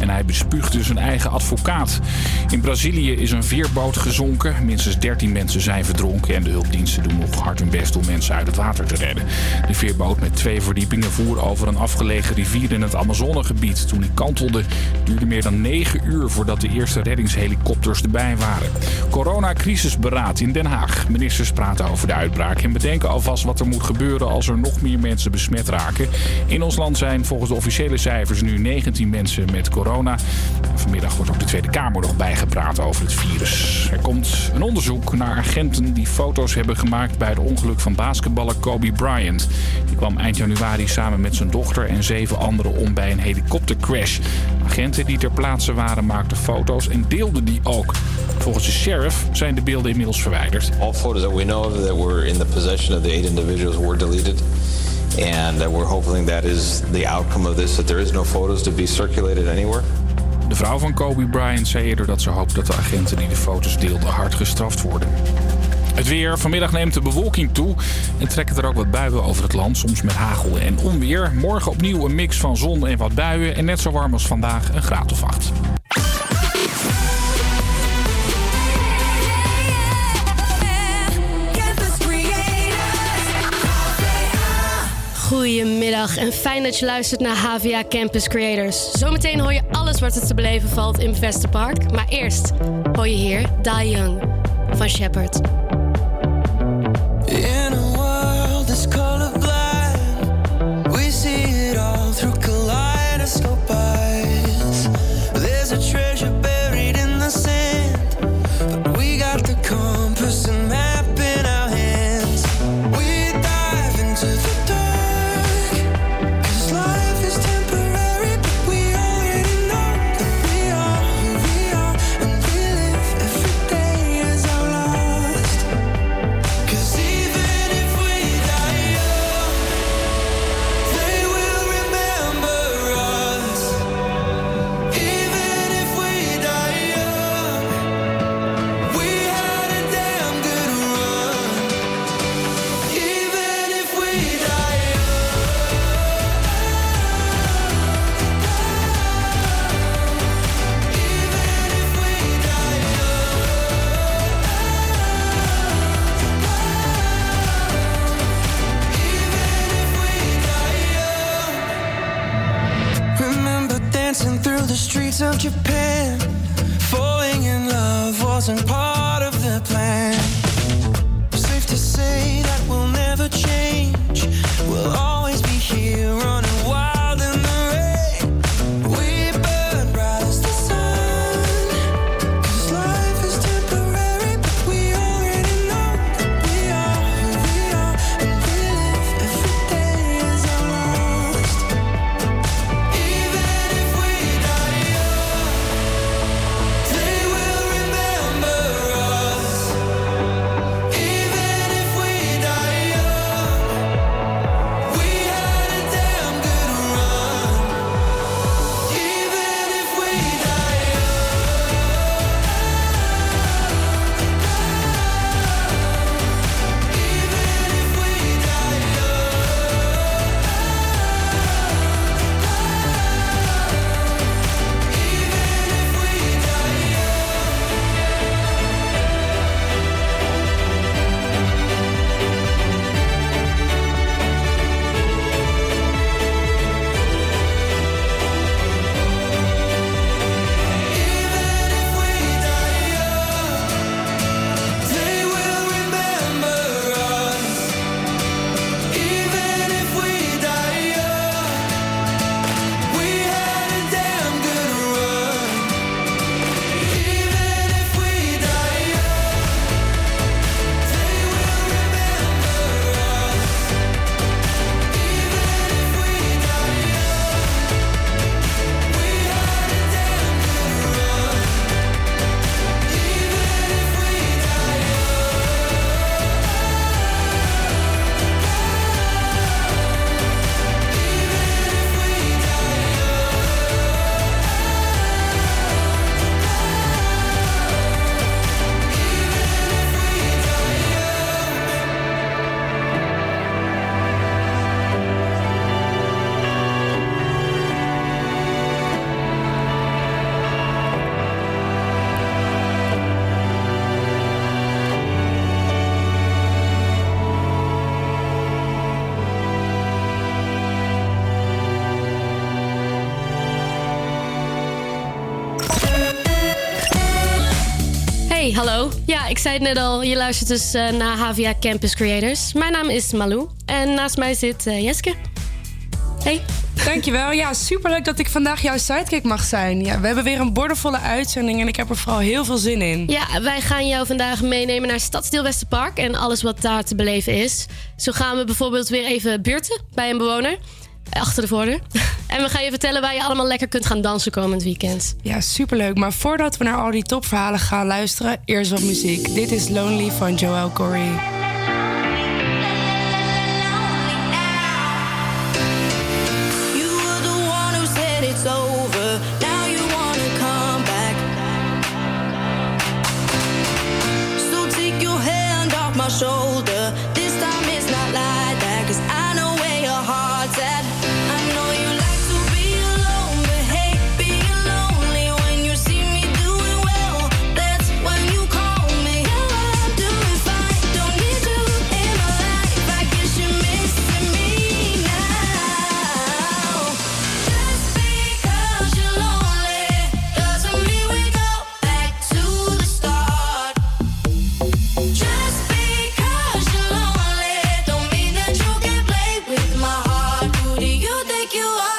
En hij bespuugde zijn eigen advocaat. In Brazilië is een veerboot gezonken. Minstens 13 mensen zijn verdronken. En de hulpdiensten doen nog hard hun best om mensen uit het water te redden. De veerboot met twee verdiepingen voer over een afgelegen rivier in het Amazonegebied. Toen hij kantelde, duurde meer dan 9 uur voordat de eerste reddingshelikopters erbij waren. Coronacrisisberaad in Den Haag. Ministers praten over de uitbraak en bedenken alvast wat er moet gebeuren als er nog meer mensen besmet raken. In ons land zijn volgens de officiële cijfers nu 19 mensen met corona. Vanmiddag wordt ook de Tweede Kamer nog bijgepraat over het virus. Er komt een onderzoek naar agenten die foto's hebben gemaakt bij het ongeluk van basketballer Kobe Bryant. Die kwam eind januari samen met zijn dochter en zeven anderen om bij een helikoptercrash. Agenten die ter plaatse waren maakten foto's en deelden die ook. Volgens de sheriff zijn de beelden inmiddels verwijderd. All photos that we know that were in the possession of the eight individuals were deleted. And we're hoping that is the outcome of this, that there is no photos to be circulated anywhere. De vrouw van Kobe Bryant zei eerder dat ze hoopt dat de agenten die de foto's deelden hard gestraft worden. Het weer. Vanmiddag neemt de bewolking toe en trekken er ook wat buien over het land, soms met hagel en onweer. Morgen opnieuw een mix van zon en wat buien en net zo warm als vandaag, een graad of acht. Goedemiddag en fijn dat je luistert naar HVA Campus Creators. Zometeen hoor je alles wat er te beleven valt in Vesterpark. Maar eerst hoor je hier Die Young van Shepard. Ik zei het net al, je luistert dus uh, naar HVA Campus Creators. Mijn naam is Malou en naast mij zit uh, Jeske. Hey. Dankjewel. Ja, superleuk dat ik vandaag jouw sidekick mag zijn. Ja, we hebben weer een bordenvolle uitzending en ik heb er vooral heel veel zin in. Ja, wij gaan jou vandaag meenemen naar Stadsdeel Westerpark en alles wat daar te beleven is. Zo gaan we bijvoorbeeld weer even buurten bij een bewoner achter de voordeur. En we gaan je vertellen waar je allemaal lekker kunt gaan dansen komend weekend. Ja, superleuk. Maar voordat we naar al die topverhalen gaan luisteren, eerst wat muziek. Dit is Lonely van Joel Corey. Take you up.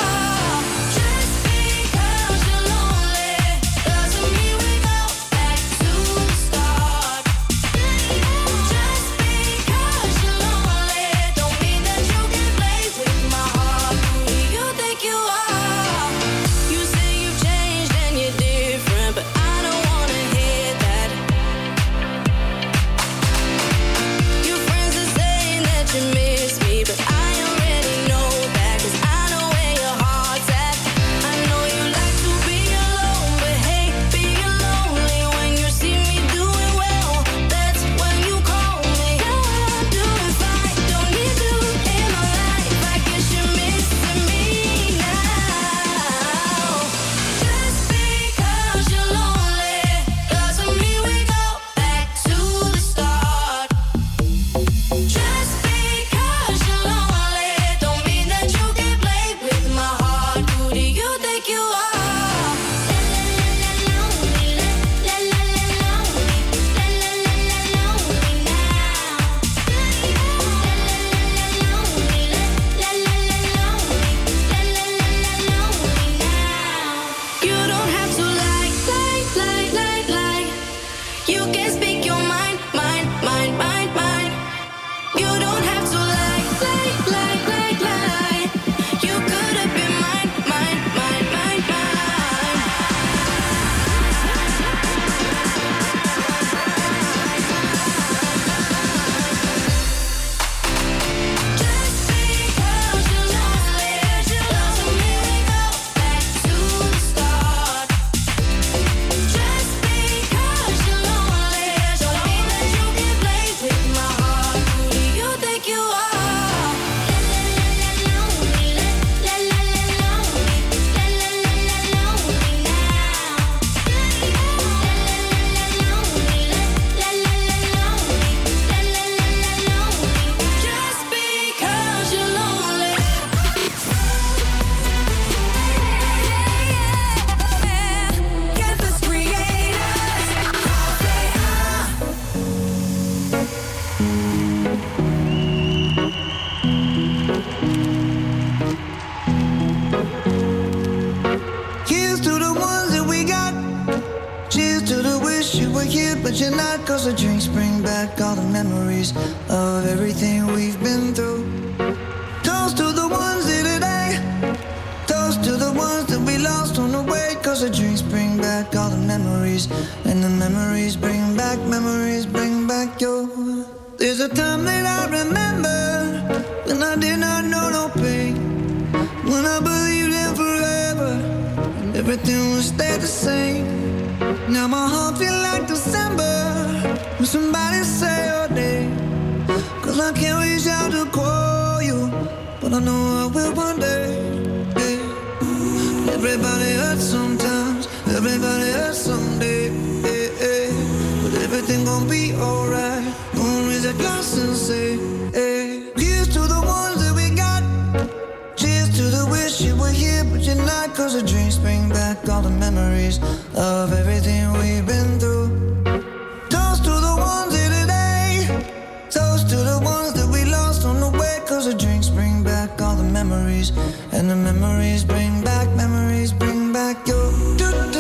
Memories, and the memories bring back, memories bring back your.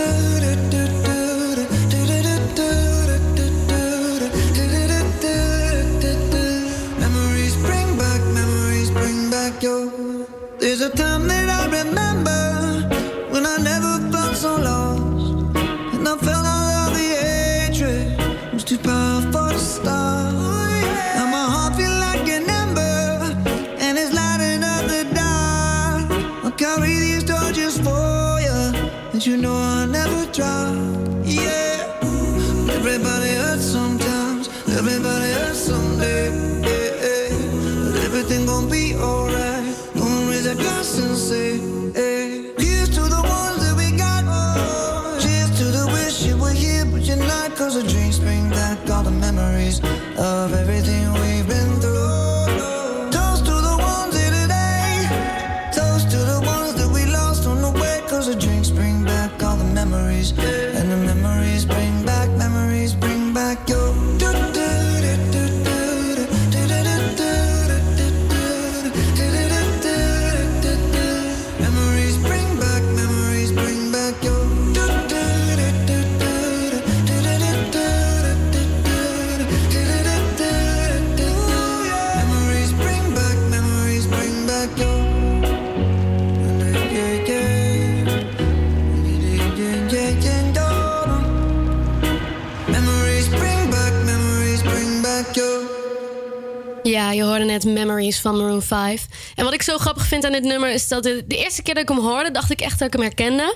Net Memories van Maroon 5. En wat ik zo grappig vind aan dit nummer is dat de, de eerste keer dat ik hem hoorde, dacht ik echt dat ik hem herkende.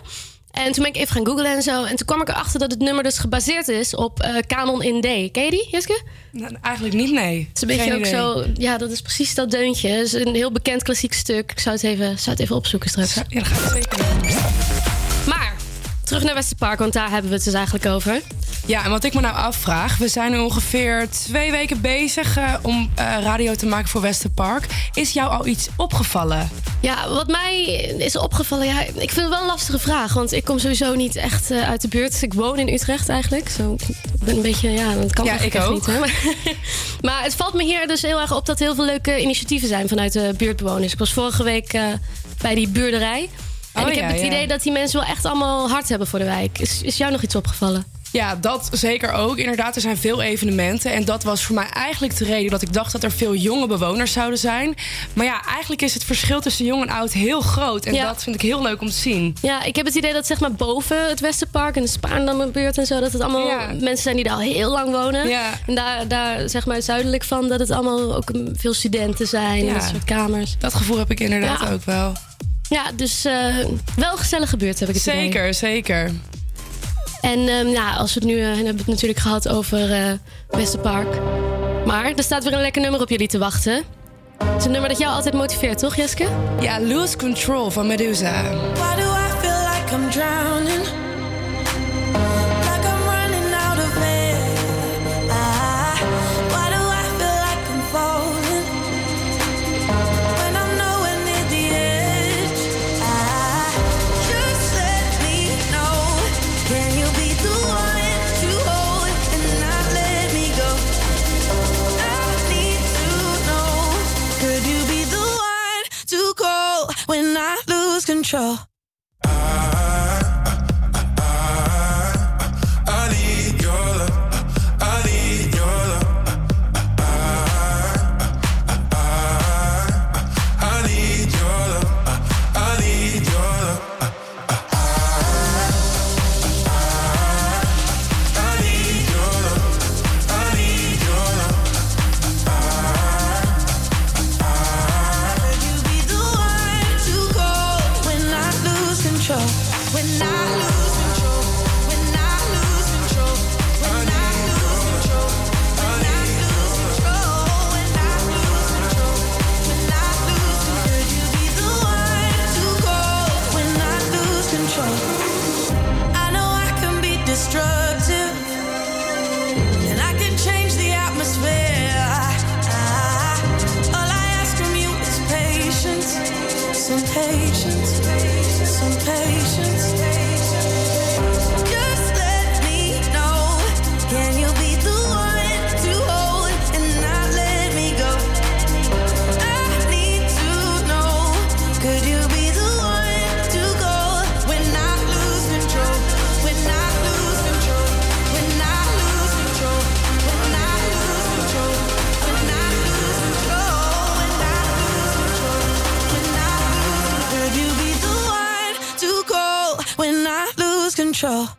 En toen ben ik even gaan googlen en zo. En toen kwam ik erachter dat het nummer dus gebaseerd is op eh Canon in D. Ken je die, Jeske? Nou, eigenlijk niet, nee. Het is een beetje Geen ook idee. zo. Ja, dat is precies dat deuntje. Het is een heel bekend klassiek stuk. Ik zou het even, zou het even opzoeken straks. Ja, dat ga ik zeker doen. Maar terug naar Westerpark, want daar hebben we het dus eigenlijk over. Ja, en wat ik me nou afvraag, we zijn nu ongeveer twee weken bezig eh, om eh, radio te maken voor Westerpark. Is jou al iets opgevallen? Ja, wat mij is opgevallen, ja, ik vind het wel een lastige vraag. Want ik kom sowieso niet echt eh, uit de buurt. Dus ik woon in Utrecht eigenlijk. Zo, ik ben een beetje, ja, dat kan Ja, ik echt ook. niet. Hè? Maar, maar het valt me hier dus heel erg op dat er heel veel leuke initiatieven zijn vanuit de buurtbewoners. Ik was vorige week bij die buurderij. En Oh, ik heb het ja. idee dat die mensen wel echt allemaal hard hebben voor de wijk. Is, is jou nog iets opgevallen? Ja, dat zeker ook. Inderdaad, er zijn veel evenementen. En dat was voor mij eigenlijk de reden dat ik dacht dat er veel jonge bewoners zouden zijn. Maar ja, eigenlijk is het verschil tussen jong en oud heel groot. En Ja. dat vind ik heel leuk om te zien. Ja, ik heb het idee dat zeg maar boven het Westerpark en de Spaarndammerbuurt en zo... dat het allemaal Ja. mensen zijn die daar al heel lang wonen. Ja. En daar, daar zeg maar zuidelijk van dat het allemaal ook veel studenten zijn en dat soort kamers. Dat gevoel heb ik inderdaad ook wel. Ja, dus eh, wel een gezellige buurt heb ik het idee. Zeker, zeker. En ehm, ja, als we het nu eh, hebben we het natuurlijk gehad over eh Westerpark. Maar er staat weer een lekker nummer op jullie te wachten. Het is een nummer dat jou altijd motiveert, toch Jeske? Ja, Lose Control van Medusa. Why do I feel like I'm drowning? Lose control? Control.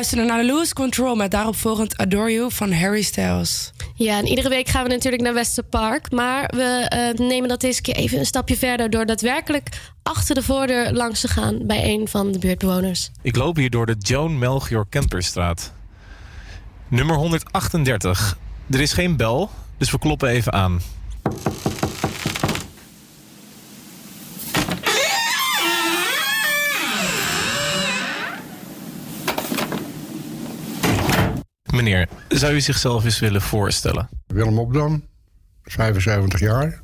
Luisterde naar Lose Control met daarop volgend Adore You van Harry Styles. Ja, en iedere week gaan we natuurlijk naar Westerpark. Maar we eh, nemen dat deze keer even een stapje verder... door daadwerkelijk achter de voordeur langs te gaan... bij een van de buurtbewoners. Ik loop hier door de Joan Melchior Kemperstraat. Nummer 138. Er is geen bel, dus we kloppen even aan. Meneer, zou u zichzelf eens willen voorstellen? Willem Opdam, 75 jaar.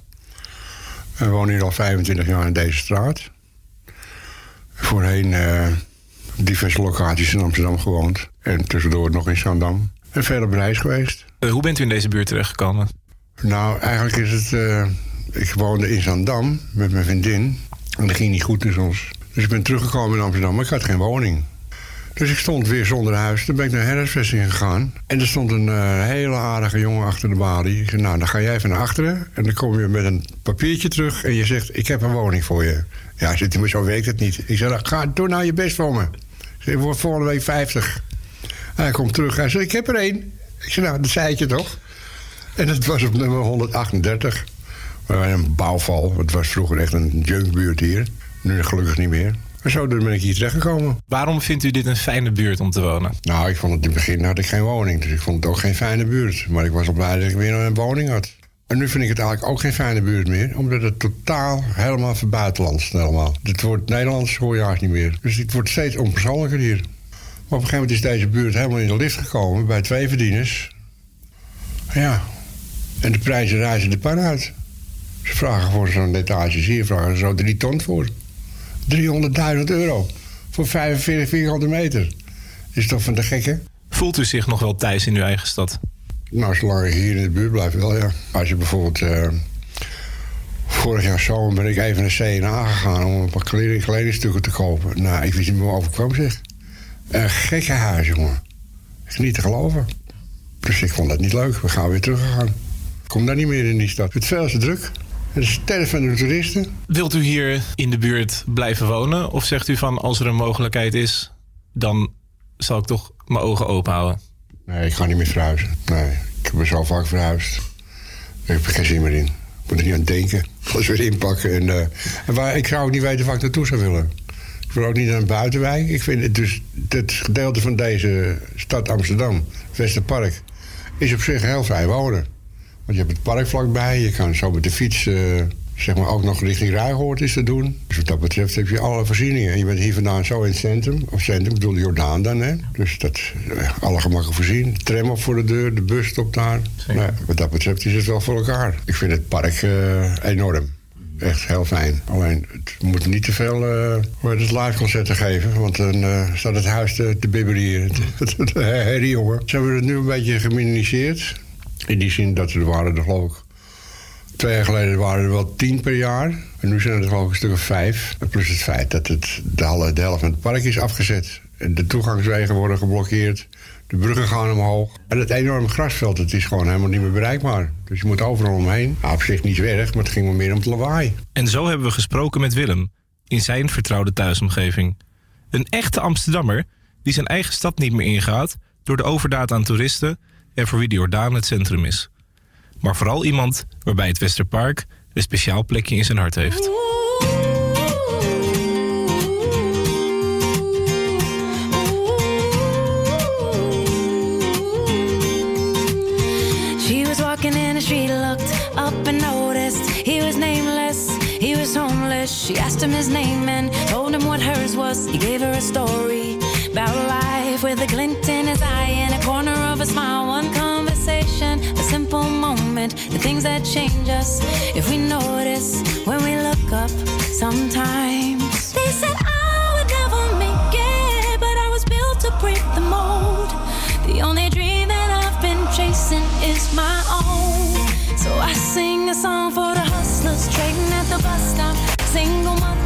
We wonen hier al 25 jaar in deze straat. Voorheen eh, diverse locaties in Amsterdam gewoond. En tussendoor nog in Zandam. En verder op reis geweest. Eh, hoe bent u in deze buurt terechtgekomen? Nou, eigenlijk is het... eh, ik woonde in Zandam met mijn vriendin. En dat ging niet goed tussen ons. Dus ik ben teruggekomen in Amsterdam, maar ik had geen woning. Dus ik stond weer zonder huis. Toen ben ik naar herfstvesting gegaan. En er stond een eh, hele aardige jongen achter de balie. Ik zei, nou, dan ga jij even naar achteren. En dan kom je met een papiertje terug. En je zegt, ik heb een woning voor je. Ja, zit hij, maar zo werkt het niet. Ik zei, nou, ga, doe nou je best voor me. Ik word volgende week 50. Hij komt terug. Hij zei, ik heb er één. Ik zei, nou, dat zei je toch? En het was op nummer 138. Maar een bouwval. Het was vroeger echt een junkbuurt hier. Nu gelukkig niet meer. En zo ben ik hier terechtgekomen. Waarom vindt u dit een fijne buurt om te wonen? Nou, ik vond het in het begin had ik geen woning. Dus ik vond het ook geen fijne buurt. Maar ik was al blij dat ik weer een woning had. En nu vind ik het eigenlijk ook geen fijne buurt meer. Omdat het totaal helemaal verbuitenlands helemaal. Het wordt Nederlands hoor je eigenlijk niet meer. Dus het wordt steeds onpersoonlijker hier. Maar op een gegeven moment is deze buurt helemaal in de lift gekomen bij twee verdieners. Ja. En de prijzen reizen de pan uit. Ze vragen voor zo'n etage hier vragen ze zo drie ton voor. 300.000 euro. Voor 45 vierkante meter. Is toch van de gekke? Voelt u zich nog wel thuis in uw eigen stad? Nou, zolang ik hier in de buurt blijf, wel ja. Als je bijvoorbeeld. eh, vorig jaar zomer ben ik even naar CNA gegaan om een paar kleding, kledingstukken te kopen. Nou, ik wist niet meer over kwam, zeg. Een gekke huis, jongen. Is niet te geloven. Dus ik vond dat niet leuk. We gaan weer teruggegaan. Ik kom daar niet meer in die stad. Het is veel te druk. Het is sterren van de toeristen. Wilt u hier in de buurt blijven wonen? Of zegt u van als er een mogelijkheid is, dan zal ik toch mijn ogen open houden? Nee, ik ga niet meer verhuizen. Nee, ik heb er zo vaak verhuisd. Daar heb ik geen zin meer in. Ik moet er niet aan denken. Alles weer inpakken. En, eh, en waar, ik zou ook niet weten waar ik naartoe zou willen. Ik wil ook niet naar een buitenwijk. Ik vind het dus het gedeelte van deze stad Amsterdam, Westerpark, is op zich heel vrij wonen. Want je hebt het park vlakbij. Je kan zo met de fiets eh, zeg maar ook nog richting Ruigoord is te doen. Dus wat dat betreft heb je alle voorzieningen. En je bent hier vandaan zo in het centrum. Of centrum, ik bedoel de Jordaan dan. Hè? Dus dat eh, alle gemakken voorzien. De tram op voor de deur, de bus stopt daar. Nou, wat dat betreft is het wel voor elkaar. Ik vind het park eh, enorm. Echt heel fijn. Alleen, het moet niet te veel uh, het liveconcerten geven. Want dan staat het huis te, te. De herrie, jongen. Ze hebben het nu een beetje geminimiseerd. In die zin dat er waren er geloof ik... Twee jaar geleden waren er wel tien per jaar. En nu zijn er geloof ik een stuk of vijf. Plus het feit dat het, de, de helft van het park is afgezet. De toegangswegen worden geblokkeerd. De bruggen gaan omhoog. En het enorme grasveld, het is gewoon helemaal niet meer bereikbaar. Dus je moet overal omheen. Nou, op zich niet erg, maar het ging wel meer om het lawaai. En zo hebben we gesproken met Willem in zijn vertrouwde thuisomgeving. Een echte Amsterdammer die zijn eigen stad niet meer ingaat door de overdaad aan toeristen en voor wie de Jordaan het centrum is. Maar vooral iemand waarbij het Westerpark een speciaal plekje in zijn hart heeft. She was walking in the street, looked up and noticed he was nameless. He was homeless. She asked him his name and told him what hers was. He gave her a story about life with a glint in his eye moment, the things that change us if we notice when we look up sometimes. They said I would never make it, but I was built to break the mold. The only dream that I've been chasing is my own. So I sing a song for the hustlers trading at the bus stop. Single mothers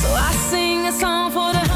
So I sing a song for the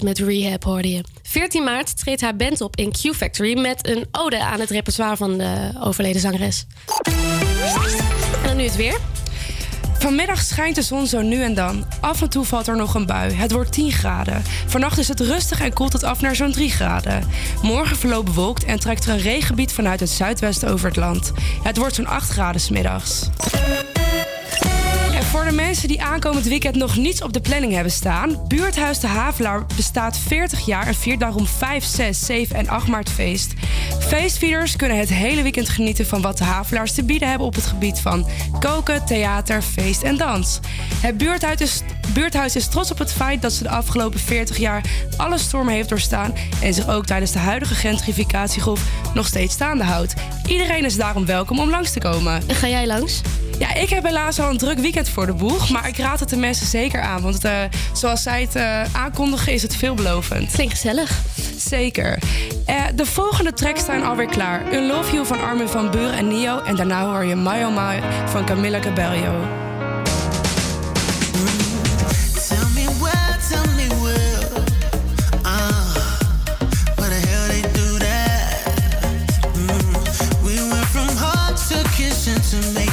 Met Rehab hoorde je. 14 maart treedt haar band op in Q Factory met een ode aan het repertoire van de overleden zangeres. En dan nu het weer. Vanmiddag schijnt de zon zo nu en dan. Af en toe valt er nog een bui. Het wordt 10 graden. Vannacht is het rustig en koelt het af naar zo'n 3 graden. Morgen verloopt bewolkt en trekt er een regengebied vanuit het zuidwesten over het land. Het wordt zo'n 8 graden smiddags. En voor de mensen die aankomend weekend nog niets op de planning hebben staan... Buurthuis de Havelaar bestaat 40 jaar en viert daarom 5, 6, 7 en 8 maart feest. Feestvierders kunnen het hele weekend genieten van wat de Havelaars te bieden hebben... op het gebied van koken, theater, feest en dans. Het buurthuis is, buurthuis is trots op het feit dat ze de afgelopen 40 jaar... alle stormen heeft doorstaan en zich ook tijdens de huidige gentrificatiegolf... nog steeds staande houdt. Iedereen is daarom welkom om langs te komen. En ga jij langs? Ja, ik heb helaas al een druk weekend voor de boeg. Maar ik raad het de mensen zeker aan. Want eh, zoals zij het eh, aankondigen, is het veelbelovend. Klinkt gezellig. Zeker. Eh, de volgende tracks staan alweer klaar. Un Love You van Armin van Buren en Nio. En daarna hoor je My Oh My van Camilla Cabello. Tell me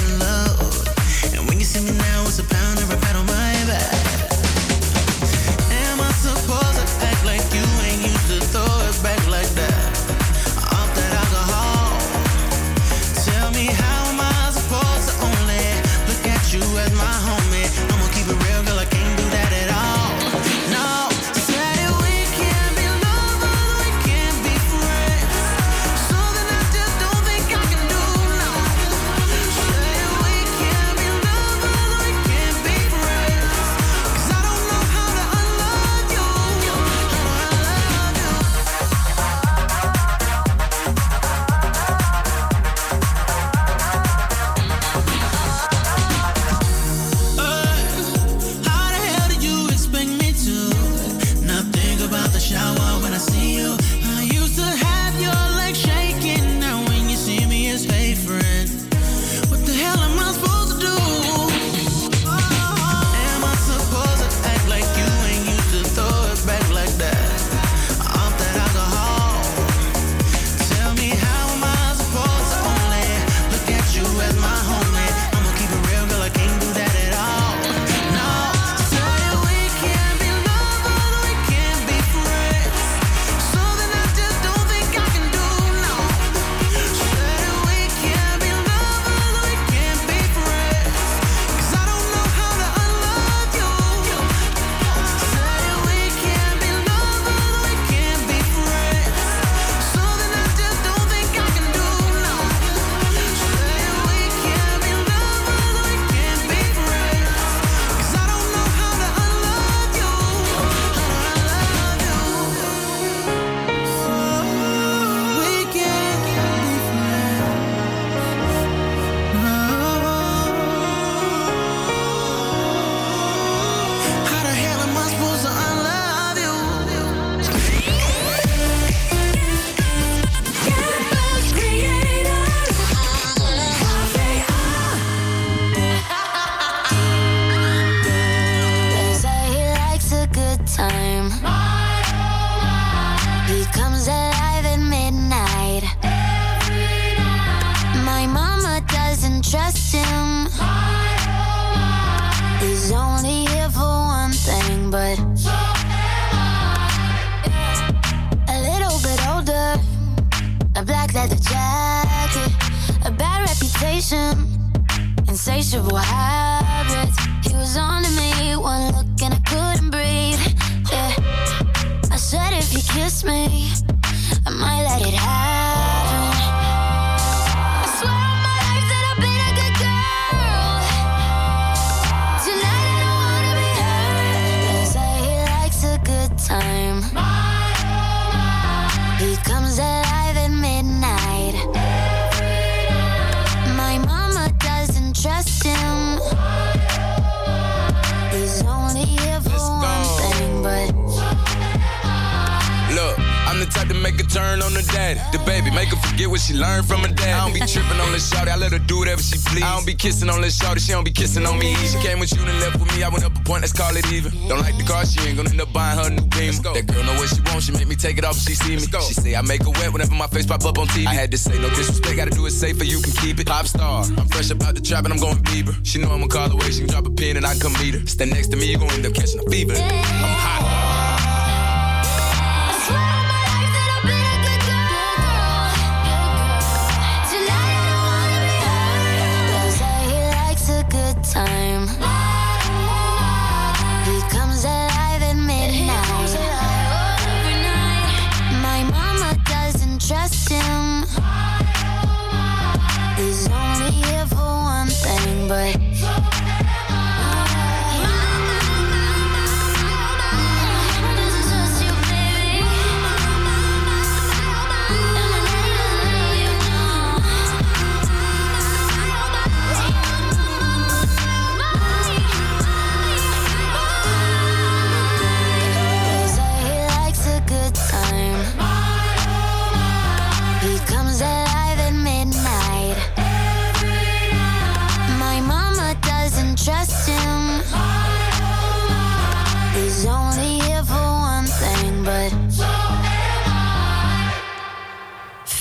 kissing on the shawty, she don't be kissing on me. She came with you and left with me, I went up a point, let's call it even. Don't like the car, she ain't gonna end up buying her new beam. That girl know what she wants, she make me take it off if she see me. She say I make her wet whenever my face pop up on TV. I had to say no disrespect, gotta do it safer, you can keep it. Pop star, I'm fresh about the trap and I'm going Bieber. She know I'ma call away, she can drop a pin and I can come meet her. Stand next to me, you gon' end up catching a fever. I'm hot.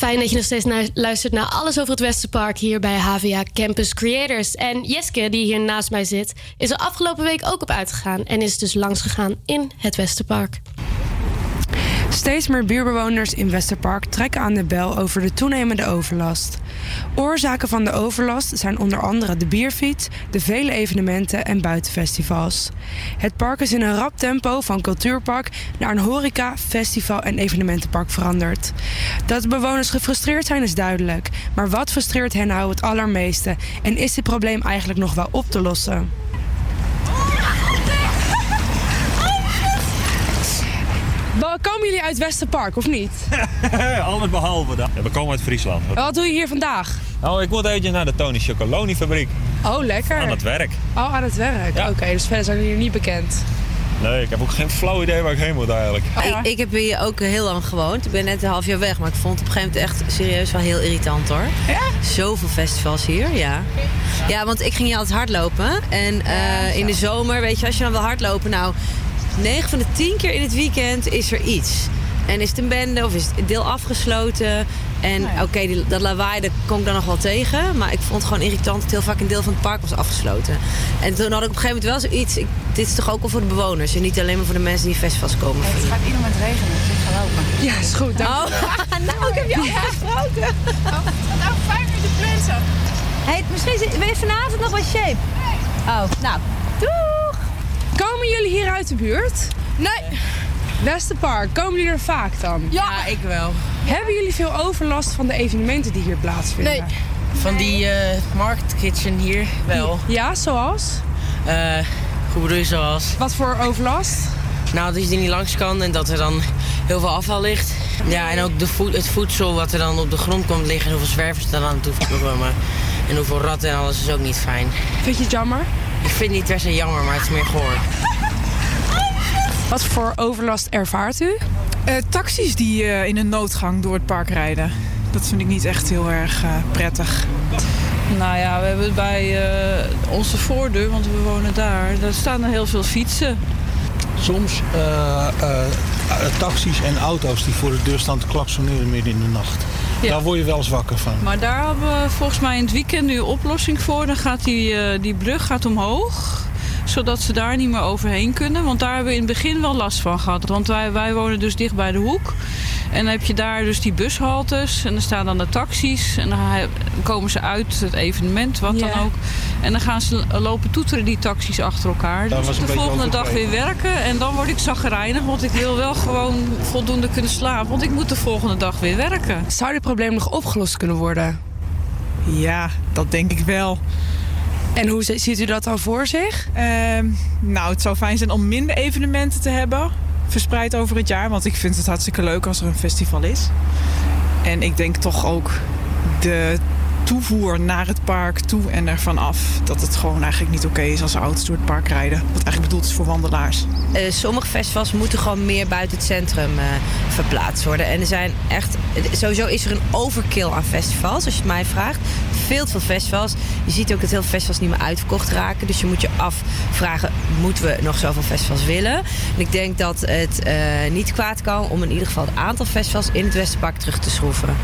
Fijn dat je nog steeds naar, luistert naar alles over het Westerpark hier bij HVA Campus Creators. En Jeske, die hier naast mij zit, is er afgelopen week ook op uitgegaan en is dus langs gegaan in het Westerpark. Steeds meer buurbewoners in Westerpark trekken aan de bel over de toenemende overlast. Oorzaken van de overlast zijn onder andere de bierfiets, de vele evenementen en buitenfestivals. Het park is in een rap tempo van cultuurpark naar een horeca, festival en evenementenpark veranderd. Dat bewoners gefrustreerd zijn is duidelijk, maar wat frustreert hen nou het allermeeste en is dit probleem eigenlijk nog wel op te lossen? Komen jullie uit Westerpark of niet? Alles behalve dat. Ja, we komen uit Friesland. Wat doe je hier vandaag? Oh, ik moet eventjes naar de Tony Chocoloni fabriek. Oh, lekker. Aan het werk. Oh, aan het werk. Oké, dus verder zijn jullie hier niet bekend. Nee, ik heb ook geen flauw idee waar ik heen moet eigenlijk. Ik, ik heb hier ook heel lang gewoond. Ik ben net een half jaar weg, maar ik vond het op een gegeven moment echt serieus wel heel irritant hoor. Ja? Zoveel festivals hier, ja. Ja, want ik ging hier altijd hardlopen. En eh, in de zomer, weet je, als je dan wil hardlopen, nou, 9 van de 10 keer in het weekend is er iets. En is het een bende of is het deel afgesloten? En oké, die- dat lawaai, dat kom ik dan nog wel tegen. Maar ik vond het gewoon irritant dat heel vaak een deel van het park was afgesloten. En toen had ik op een gegeven moment wel zoiets. Ik, dit is toch ook wel voor de bewoners en niet alleen maar voor de mensen die festivals komen. Het gaat ieder moment regenen, dus ik ga lopen. Ja, is goed. Oh, nou, ik heb je afgesproken. Nou, vijf minuten prinsen. Hey, misschien zit- ben je vanavond nog bij Shape? Oh, nou, doeg! Komen jullie hier uit de buurt? Nee. Westerpark, komen jullie er vaak dan? Ja, ik wel. Hebben jullie veel overlast van de evenementen die hier plaatsvinden? Nee. Van die eh marktkitchen hier wel. Ja, zoals? Eh, hoe bedoel je zoals? Wat voor overlast? Nou, dat je er niet langs kan en dat er dan heel veel afval ligt. Ja, en ook de voed- het voedsel wat er dan op de grond komt liggen. En hoeveel zwervers er dan aan toe komen. En hoeveel ratten en alles is ook niet fijn. Vind je het jammer? Ik vind het niet per se jammer, maar het is meer goor. Wat voor overlast ervaart u? Eh, taxis die eh, in een noodgang door het park rijden. Dat vind ik niet echt heel erg eh, prettig. Nou ja, we hebben bij eh, onze voordeur, want we wonen daar, daar staan er heel veel fietsen. Soms eh, eh, taxis en auto's die voor de deur staan te klaksoneren midden in de nacht. Ja. Daar word je wel eens wakker van. Maar daar hebben we volgens mij in het weekend nu een oplossing voor. Dan gaat die, eh, die brug gaat omhoog. Zodat ze daar niet meer overheen kunnen. Want daar hebben we in het begin wel last van gehad. Want wij, wij wonen dus dicht bij de hoek. En dan heb je daar dus die bushaltes. En dan staan dan de taxis. En dan komen ze uit het evenement, wat dan ook. En dan gaan ze lopen toeteren, die taxis achter elkaar. Daar Dus de volgende dag weer werken. En dan word ik zagrijnig, want ik wil wel gewoon voldoende kunnen slapen. Want ik moet de volgende dag weer werken. Zou dit probleem nog opgelost kunnen worden? Ja, dat denk ik wel. En hoe zi- ziet u dat dan voor zich? Ehm, nou, het zou fijn zijn om minder evenementen te hebben. Verspreid over het jaar. Want ik vind het hartstikke leuk als er een festival is. En ik denk toch ook de toevoer naar het park toe en ervan af. Dat het gewoon eigenlijk niet oké is als auto's door het park rijden. Wat eigenlijk bedoeld is voor wandelaars. Eh, sommige festivals moeten gewoon meer buiten het centrum eh, verplaatst worden. En er zijn echt. Sowieso is er een overkill aan festivals, als je het mij vraagt. Veel veel festivals. Je ziet ook dat heel veel festivals niet meer uitverkocht raken. Dus je moet je afvragen: moeten we nog zoveel festivals willen? En ik denk dat het eh, niet kwaad kan om in ieder geval het aantal festivals in het Westerpark terug te schroeven.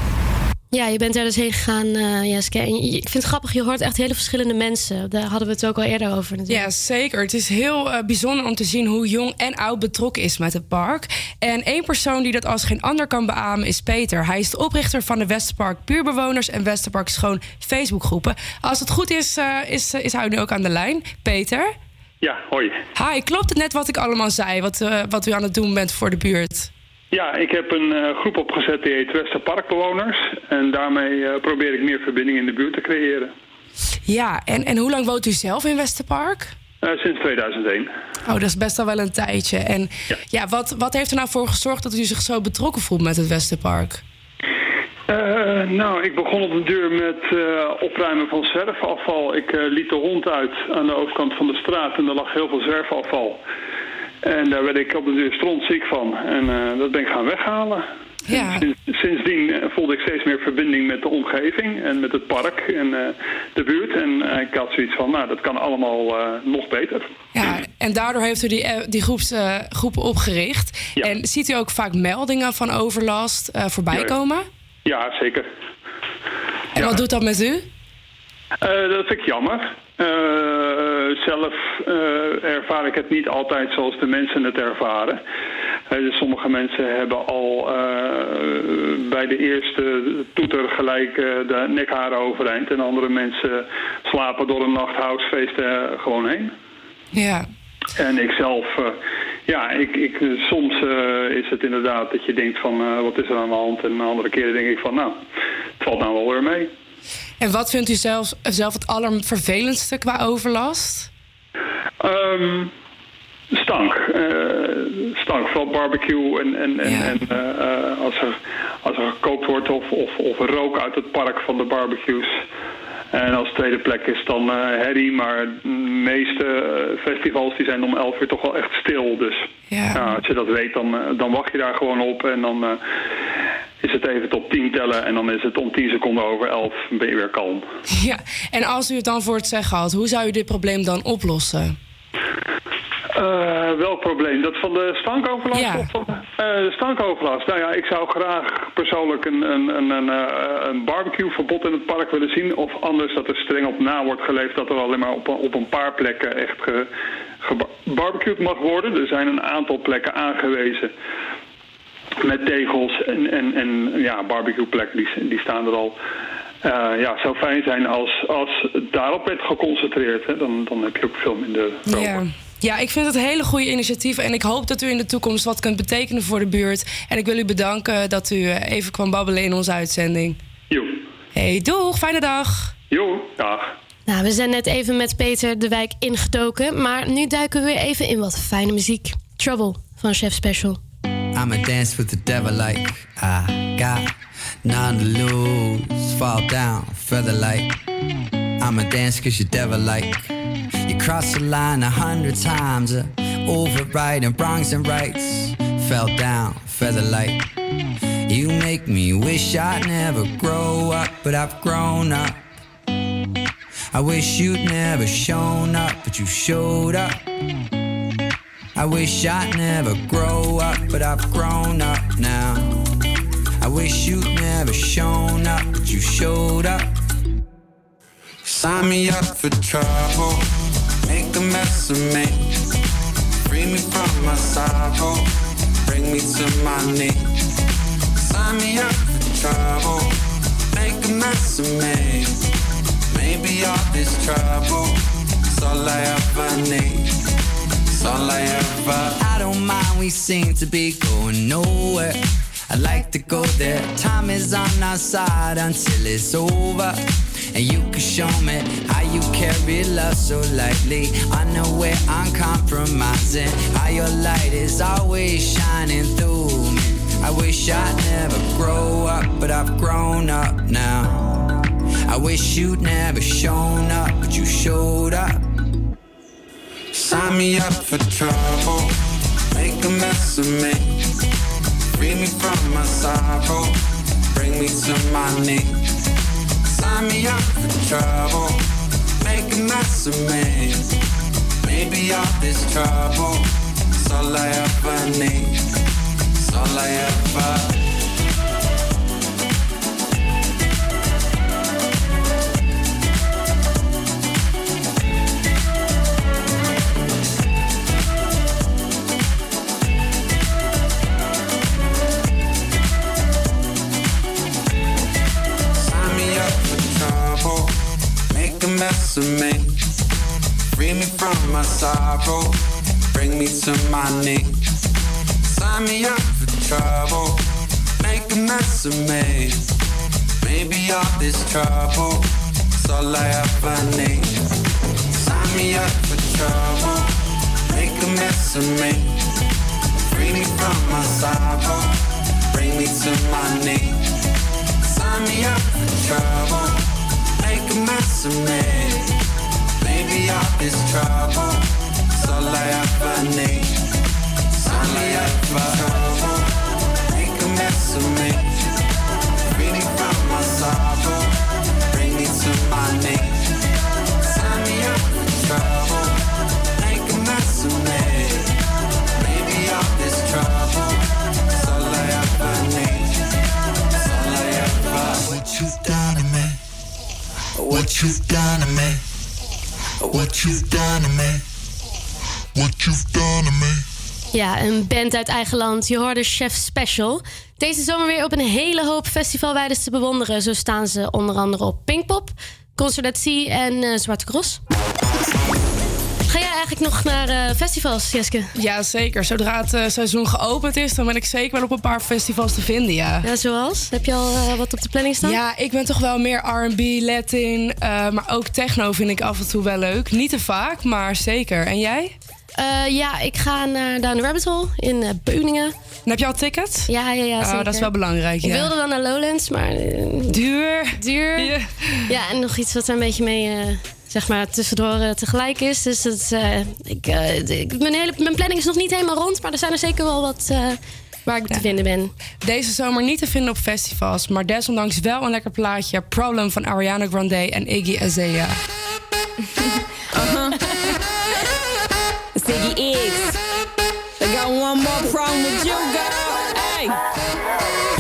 Ja, je bent daar dus heen gegaan, eh Jeske. En ik vind het grappig, je hoort echt hele verschillende mensen. Daar hadden we het ook al eerder over natuurlijk. Ja, zeker. Het is heel eh, bijzonder om te zien hoe jong en oud betrokken is met het park. En één persoon die dat als geen ander kan beamen is Peter. Hij is de oprichter van de Westerpark Puurbewoners en Westerpark Schoon Facebookgroepen. Als het goed is, eh, is, is hij nu ook aan de lijn. Peter? Ja, hoi. Hi, klopt het net wat ik allemaal zei, wat, eh, wat u aan het doen bent voor de buurt? Ja, ik heb een eh, groep opgezet die heet Westerparkbewoners. En daarmee eh, probeer ik meer verbinding in de buurt te creëren. Ja, en, en hoe lang woont u zelf in Westerpark? Eh, sinds 2001. Oh, dat is best al wel een tijdje. En ja, wat, wat heeft er nou voor gezorgd dat u zich zo betrokken voelt met het Westerpark? Eh, nou, ik begon op de deur met opruimen van zwerfafval. Ik eh, liet de hond uit aan de overkant van de straat en er lag heel veel zwerfafval. En daar werd ik op de strontziek van. En eh, dat ben ik gaan weghalen. Ja. Sinds- sindsdien eh, voelde ik steeds meer verbinding met de omgeving en met het park en eh, de buurt. En ik had zoiets van, nou, dat kan allemaal nog beter. Ja, en daardoor heeft u die, die groeps, groepen opgericht. En ziet u ook vaak meldingen van overlast voorbij Ja, ja. komen? Ja, zeker. En wat doet dat met u? Eh, dat vind ik jammer. Eh, zelf eh, ervaar ik het niet altijd zoals de mensen het ervaren. Dus sommige mensen hebben al bij de eerste toeter gelijk de nekharen overeind. En andere mensen slapen door een nacht housefeest eh, gewoon heen. Ja. En ik zelf, ja, ik, ik, soms is het inderdaad dat je denkt van wat is er aan de hand. En andere keren denk ik van nou, het valt nou wel weer mee. En wat vindt u zelf, zelf het allervervelendste qua overlast? Ehm, stank. Eh, stank, vooral barbecue en, en, en, en eh, eh, als, er, als er gekookt wordt of, of, of rook uit het park van de barbecues. En als tweede plek is dan eh herrie, maar de meeste eh, festivals die zijn om 11 uur toch wel echt stil. Dus Ja. als je dat weet, dan, eh, dan wacht je daar gewoon op en dan is het even tot 10 tellen en dan is het om 10 seconden over 11 ben je weer kalm. Ja, en als u het dan voor het zeggen had, hoe zou u dit probleem dan oplossen? Eh, welk probleem? Dat van de stankoverlast? Ja. Of van, eh, de stankoverlast. Nou ja, ik zou graag persoonlijk een, een, een, een, eh, een barbecueverbod in het park willen zien. Of anders dat er streng op na wordt geleefd dat er alleen maar op, een- op een paar plekken echt ge, gebarbecued mag worden. Er zijn een aantal plekken aangewezen met tegels en, en, en ja, barbecueplekken die, die staan er al. Eh, ja, het zou fijn zijn als, als daarop werd geconcentreerd. Hè. Dan, dan heb je ook veel minder rook. Ja. Ja, ik vind het een hele goede initiatief. En ik hoop dat u in de toekomst wat kunt betekenen voor de buurt. En ik wil u bedanken dat u eh, even kwam babbelen in onze uitzending. Jo. Hey, doeg, fijne dag. Jo, dag. Nou, we zijn net even met Peter de wijk ingedoken. Maar nu duiken we weer even in wat fijne muziek. Trouble van Chef Special. I'ma dance with the devil like I got none to lose. Fall down, feather like I'ma dance cause you're devil like You cross the line a hundred times, uh, overriding wrongs and rights. Fell down, feather like You make me wish I'd never grow up, but I've grown up. I wish you'd never shown up, but you showed up. I wish I'd never grow up, but I've grown up now. I wish you'd never shown up, but you showed up. Sign me up for trouble. Make a mess of me. Free me from my sorrow, bring me to my knees. Sign me up for trouble, make a mess of me. Maybe all this trouble is all I ever need. It's all I ever. I don't mind, we seem to be going nowhere. I like to go there. Time is on our side until it's over. And you can show me how you carry love so lightly. I know where I'm compromising. How your light is always shining through me. I wish I'd never grow up, but I've grown up now. I wish you'd never shown up, but you showed up. Sign me up for trouble, make a mess of me. Free me from my sorrow, bring me to my knees. Sign me up for trouble, make a mess of me. Maybe all this trouble is all I ever need. It's all I ever. Mess of me. Free me from my sorrow, bring me to my knees. Sign me up for trouble, make a mess of me. Maybe all this trouble is all I ever need. Sign me up for trouble, make a mess of me. Free me from my sorrow, bring me to my knees. Sign me up for trouble, make a mess of me. Maybe all this trouble is all I ever need. Sign me up for trouble, make a mess of me. Me from my bring me to my knees. Sign me up for trouble, What you done to me? What you done to me? What you've done to me? Ja, een band uit eigen land. Je hoorde Chef Special. Deze zomer weer op een hele hoop festivalweiden te bewonderen. Zo staan ze onder andere op Pinkpop, Concert at Sea en eh, Zwarte Cross. Eigenlijk nog naar eh, festivals, Jeske? Ja, zeker. Zodra het eh, seizoen geopend is, dan ben ik zeker wel op een paar festivals te vinden, ja. Ja, zoals? Heb je al eh, wat op de planning staan? Ja, ik ben toch wel meer R&B, Latin, maar ook techno vind ik af en toe wel leuk. Niet te vaak, maar zeker. En jij? Ja, ik ga naar Down the Rabbit Hole in Beuningen. En heb je al ticket? Ja, ja, ja. Oh, zeker. dat is wel belangrijk, Ik ja. wilde dan naar Lowlands, maar... duur. Duur. Ja. en nog iets wat er een beetje mee... zeg maar tussendoor eh, tegelijk is. Dus dat, eh, ik, eh, ik- mijn, hele, mijn planning is nog niet helemaal rond, maar er zijn er zeker wel wat eh, waar ik te vinden ben. Deze zomer niet te vinden op festivals, maar desondanks wel een lekker plaatje. Problem van Ariana Grande en Iggy Azalea. Uh-huh. Ziggy X. I got one more problem with you, girl. Hey.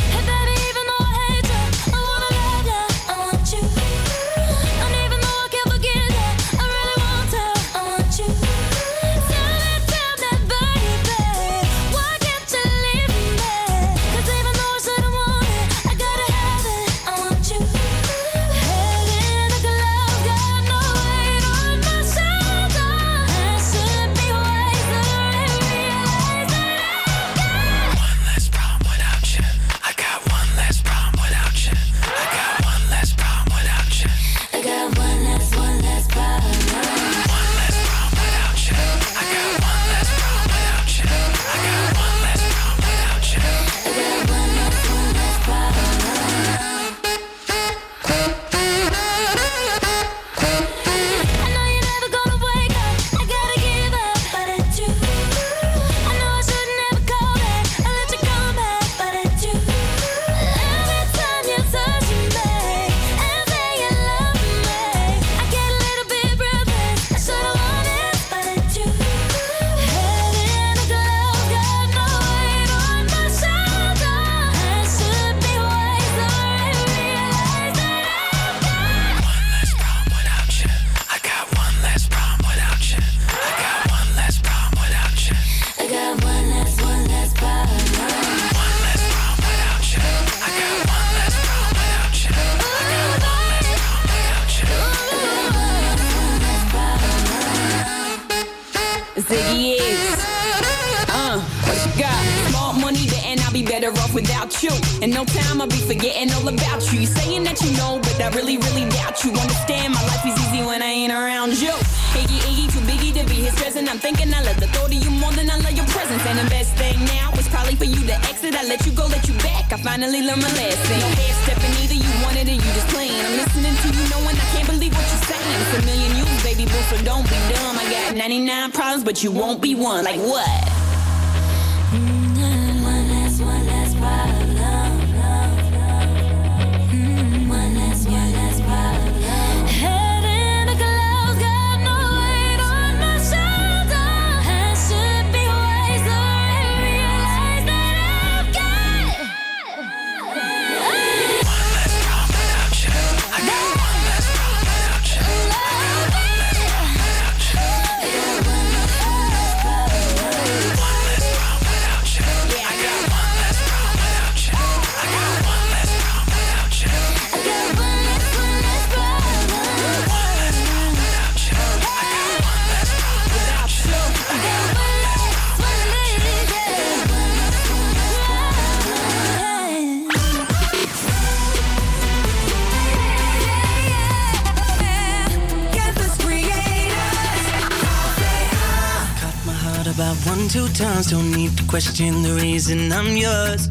Times. Don't need to question the reason I'm yours.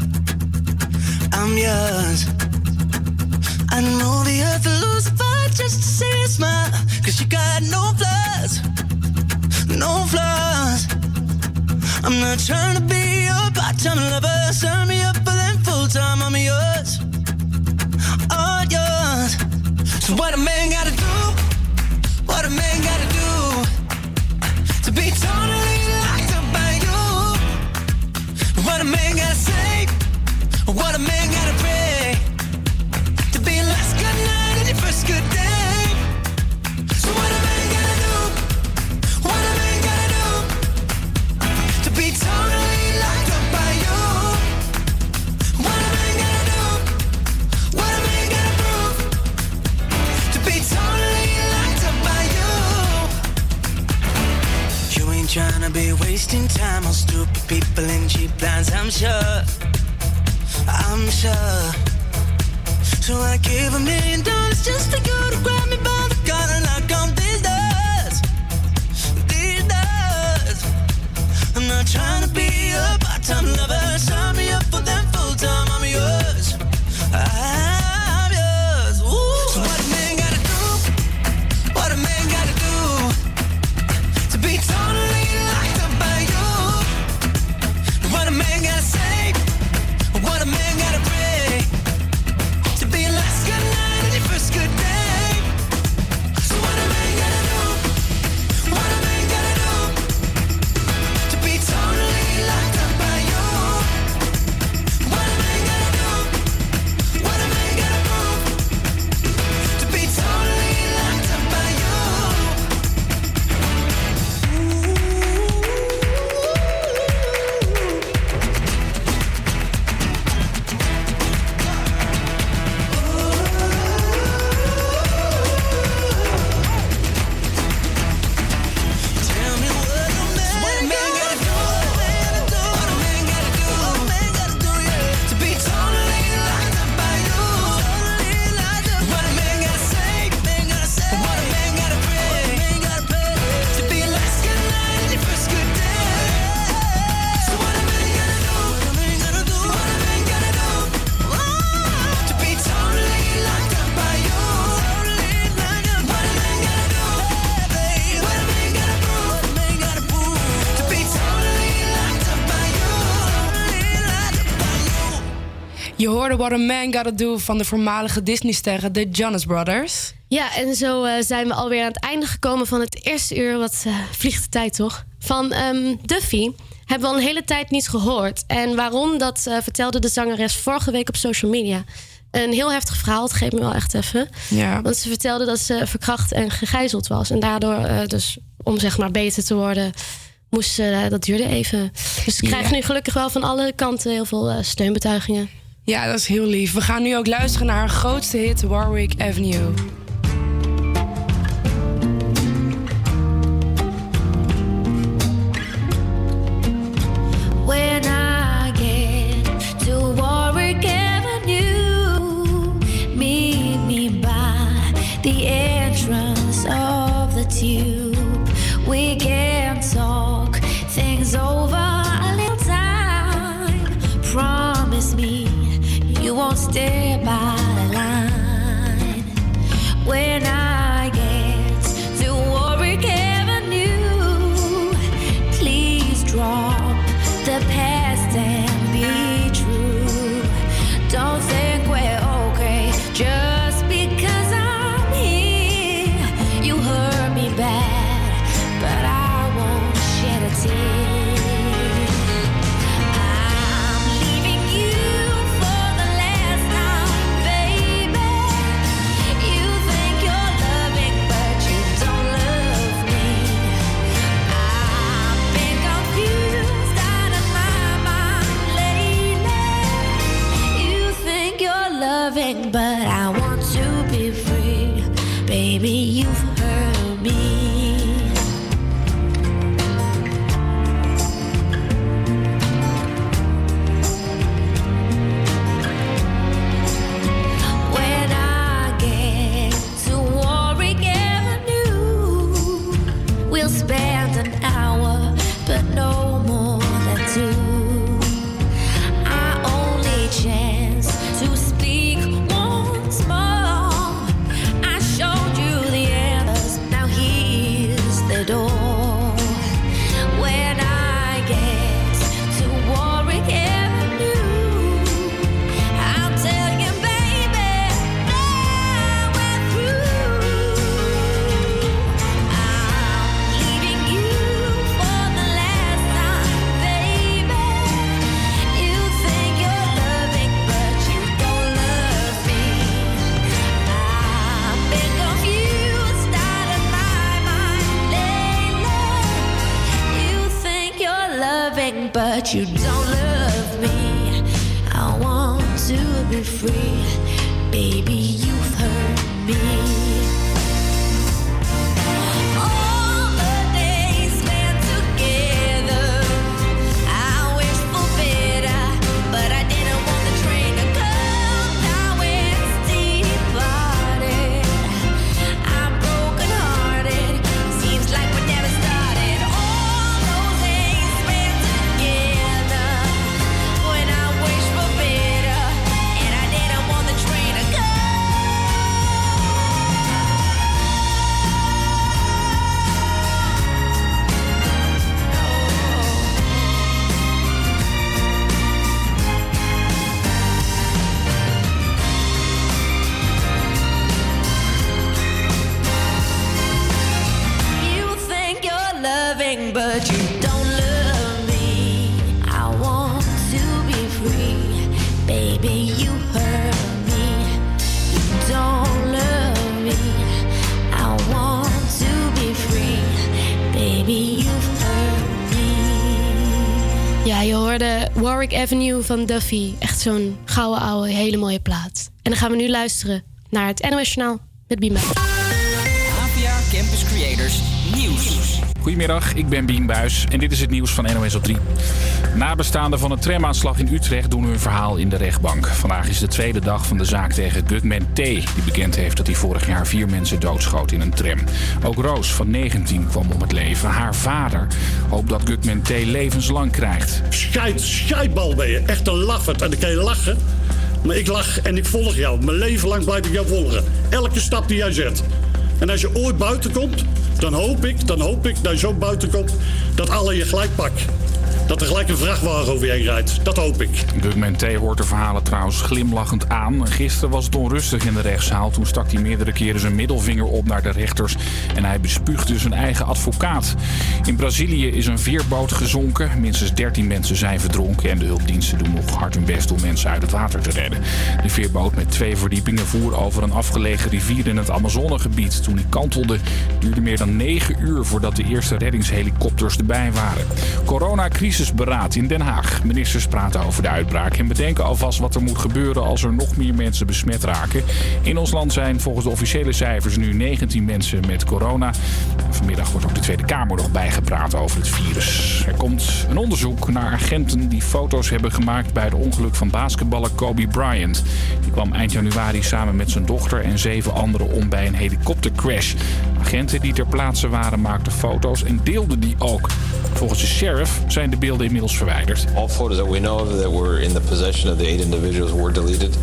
I'm yours. I know the earth will lose a fight just to see you smile. Cause you got no flaws. No flaws. I'm not trying to be your part-time lover. Sign me up for them full-time. I'm yours. What a man gotta to do? To be totally locked up by you? What a man gotta do? What a man gotta prove to be totally locked up by you? You ain't tryna be wasting time on stupid people and cheap lines, I'm sure. I'm sure. So I give a million dollars just to go to grab me by the collar and knock on these doors. These doors. I'm not trying to be a part-time lover. What a Man Gotta Do van de voormalige Disney-sterren, de Jonas Brothers. Ja, en zo eh, zijn we alweer aan het einde gekomen van het eerste uur. Wat eh, vliegt de tijd toch? Van ehm, Duffy hebben we al een hele tijd niet gehoord. En waarom, dat eh, vertelde de zangeres vorige week op social media. Een heel heftig verhaal, het geeft me wel echt even. Ja. Want ze vertelde dat ze verkracht en gegijzeld was. En daardoor, dus om zeg maar beter te worden, moest ze, dat duurde even. Dus ze krijgen Ja. nu gelukkig wel van alle kanten heel veel steunbetuigingen. Ja, dat is heel lief. We gaan nu ook luisteren naar haar grootste hit, Warwick Avenue. Van Duffy. Echt zo'n gouden ouwe, hele mooie plaat. En dan gaan we nu luisteren naar het NOS Journaal met Bima. APA Campus Creators Nieuws. Goedemiddag, ik ben Bien Buis en dit is het nieuws van NOS op 3. Nabestaanden van een tramaanslag in Utrecht doen hun verhaal in de rechtbank. Vandaag is de tweede dag van de zaak tegen Gugman T. Die bekend heeft dat hij vorig jaar vier mensen doodschoot in een tram. Ook Roos van 19 kwam om het leven. Haar vader hoopt dat Gugman T. levenslang krijgt. Scheid, scheidbal ben je. Echt een lafert. En dan kan je lachen. Maar ik lach en ik volg jou. Mijn leven lang blijf ik jou volgen. Elke stap die jij zet. En als je ooit buiten komt, dan hoop ik, dan hoop ik dat je zo buiten komt dat alle je gelijk pakt. Dat er gelijk een vrachtwagen over je heen rijdt. Dat hoop ik. Gugman T. hoort de verhalen trouwens glimlachend aan. Gisteren was het onrustig in de rechtszaal. Toen stak hij meerdere keren zijn middelvinger op naar de rechters. En hij bespuugde zijn eigen advocaat. In Brazilië is een veerboot gezonken. Minstens 13 mensen zijn verdronken. En de hulpdiensten doen nog hard hun best om mensen uit het water te redden. De veerboot met twee verdiepingen voer over een afgelegen rivier in het Amazonegebied. Toen die kantelde duurde meer dan 9 uur voordat de eerste reddingshelikopters erbij waren. Coronacrisisberaad in Den Haag. Ministers praten over de uitbraak en bedenken alvast wat er moet gebeuren als er nog meer mensen besmet raken. In ons land zijn volgens de officiële cijfers nu 19 mensen met corona. Vanmiddag wordt ook de Tweede Kamer nog bijgepraat over het virus. Er komt een onderzoek naar agenten die foto's hebben gemaakt bij het ongeluk van basketballer Kobe Bryant. Die kwam eind januari samen met zijn dochter en zeven anderen om bij een helikoptercrash. Agenten die ter plaatse waren maakten foto's en deelden die ook. Volgens de sheriff zijn de beelden inmiddels verwijderd. All photos that we know of that were in the possession of the eight individuals were deleted.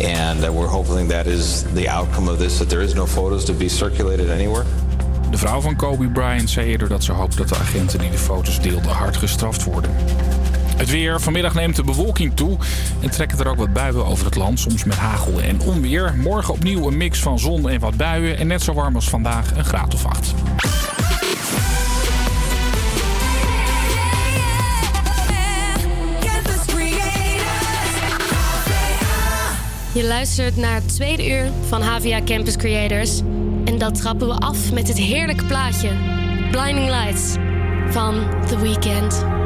And we're hoping that is the outcome of this, that there is no photos to be circulated anywhere. De vrouw van Kobe Bryant zei eerder dat ze hoopt dat de agenten die de foto's deelden hard gestraft worden. Het weer. Vanmiddag neemt de bewolking toe en trekken er ook wat buien over het land, soms met hagel en onweer. Morgen opnieuw een mix van zon en wat buien en net zo warm als vandaag, een graad of acht. Je luistert naar het tweede uur van HVA Campus Creators. En dat trappen we af met het heerlijke plaatje Blinding Lights van The Weeknd.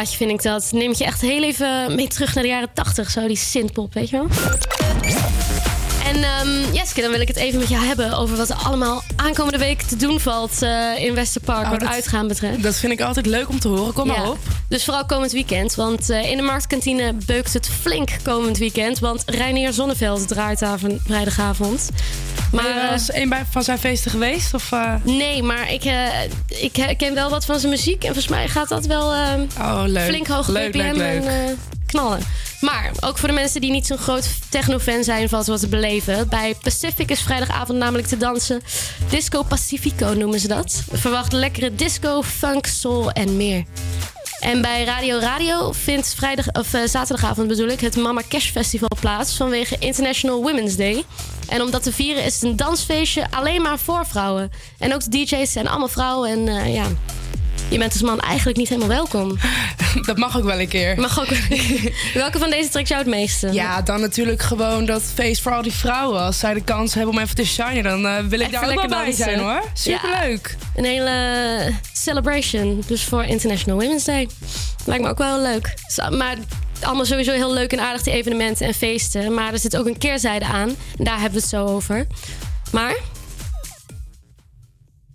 Plaatje vind ik dat. Neemt je echt heel even mee terug naar de jaren 80, zo die synthpop, weet je wel? En ehm Jeske, dan wil ik het even met jou hebben over wat er allemaal aankomende week te doen valt eh, in Westerpark, Oh, wat dat- uitgaan betreft. Dat vind ik altijd leuk om te horen. Kom maar op. Dus vooral komend weekend. Want eh, in de marktkantine beukt het flink komend weekend. Want Reinier Zonneveld draait daar van vrijdagavond. Maar ben je wel eens een van zijn feesten geweest? Of, eh? Nee, maar ik, eh, ik eh, ken wel wat van zijn muziek. En volgens mij gaat dat wel eh, Oh, leuk. flink hoog Leuk, BPM leuk, leuk. en eh, knallen. Maar ook voor de mensen die niet zo'n groot techno-fan zijn, valt wat te beleven. Bij Pacific is vrijdagavond namelijk te dansen. Disco Pacifico noemen ze dat. Verwacht lekkere disco, funk, soul en meer. En bij Radio Radio vindt vrijdag, of, eh, zaterdagavond bedoel ik, het Mama Cash Festival plaats vanwege International Women's Day. En om dat te vieren is het een dansfeestje alleen maar voor vrouwen. En ook de DJ's zijn allemaal vrouwen. En eh, ja, je bent als man eigenlijk niet helemaal welkom. Dat mag ook wel een keer. Mag ook Welke van deze trekt jou het meeste? Ja, dan natuurlijk gewoon dat feest voor al die vrouwen. Als zij de kans hebben om even te shinen, dan eh, wil ik daar ook wel bij zijn hoor. Superleuk. Een hele celebration. Dus voor International Women's Day. Lijkt me ook wel leuk. Maar allemaal sowieso heel leuk en aardig, die evenementen en feesten. Maar er zit ook een keerzijde aan. En daar hebben we het zo over. Maar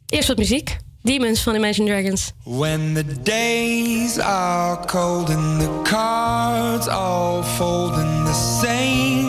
eerst wat muziek. Demons van Imagine Dragons. When the days are cold and the cards all fold in the same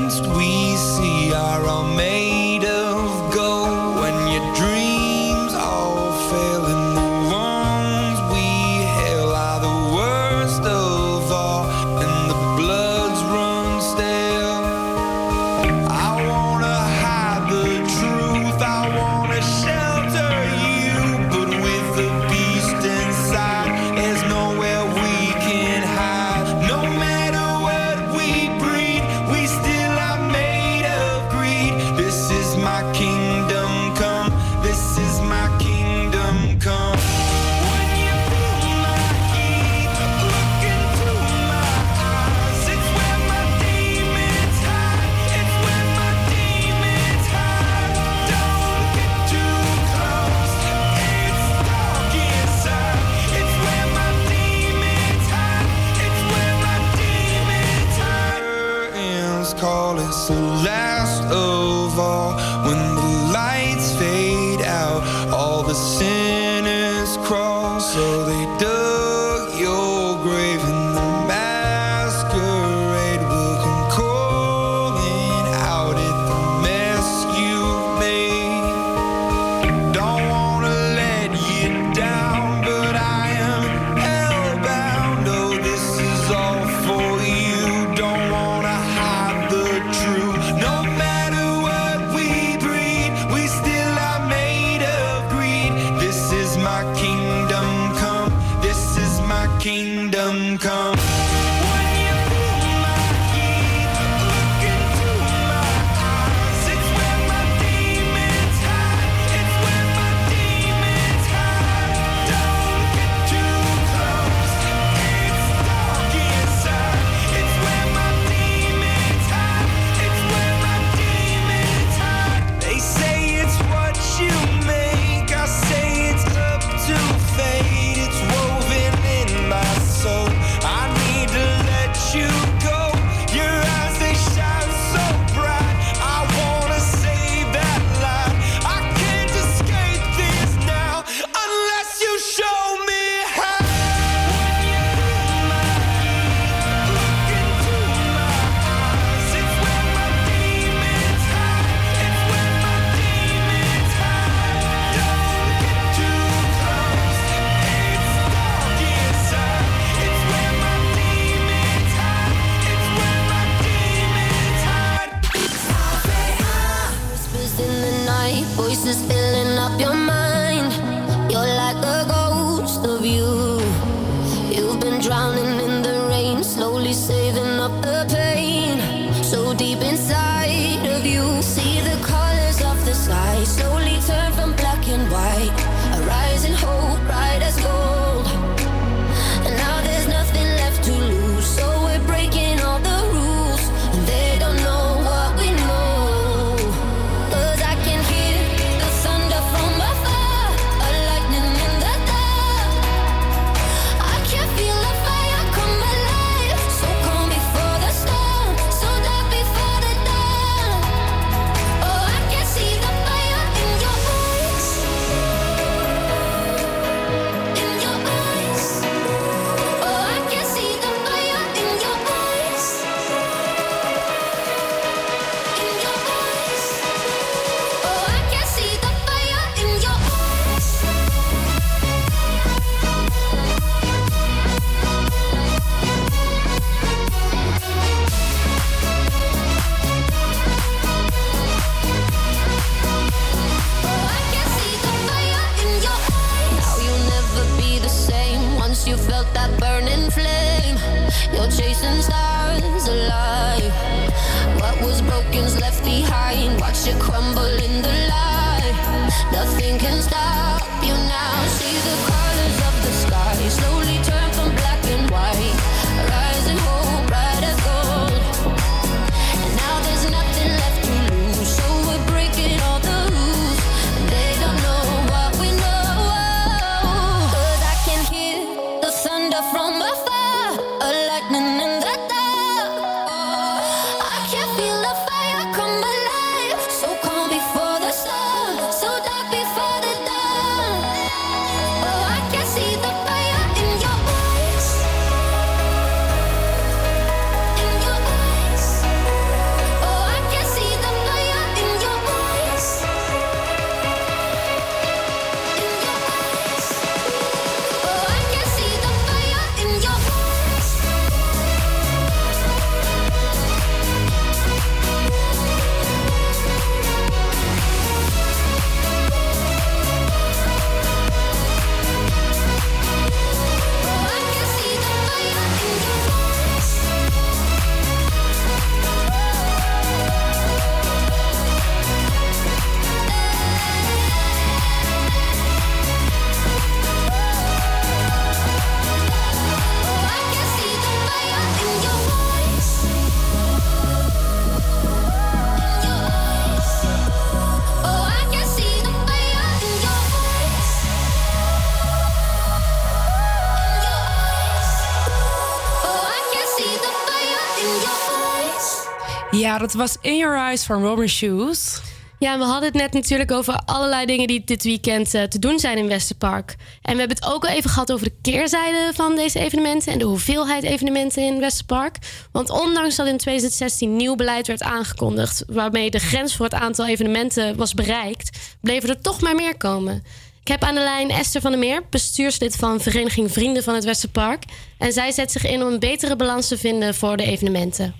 Dat was In Your Eyes van Robin Shoes. Ja, we hadden het net natuurlijk over allerlei dingen die dit weekend eh, te doen zijn in Westerpark. En we hebben het ook al even gehad over de keerzijde van deze evenementen en de hoeveelheid evenementen in Westerpark. Want ondanks dat in 2016 nieuw beleid werd aangekondigd, waarmee de grens voor het aantal evenementen was bereikt, bleven er toch maar meer komen. Ik heb aan de lijn Esther van der Meer, bestuurslid van Vereniging Vrienden van het Westerpark. En zij zet zich in om een betere balans te vinden voor de evenementen.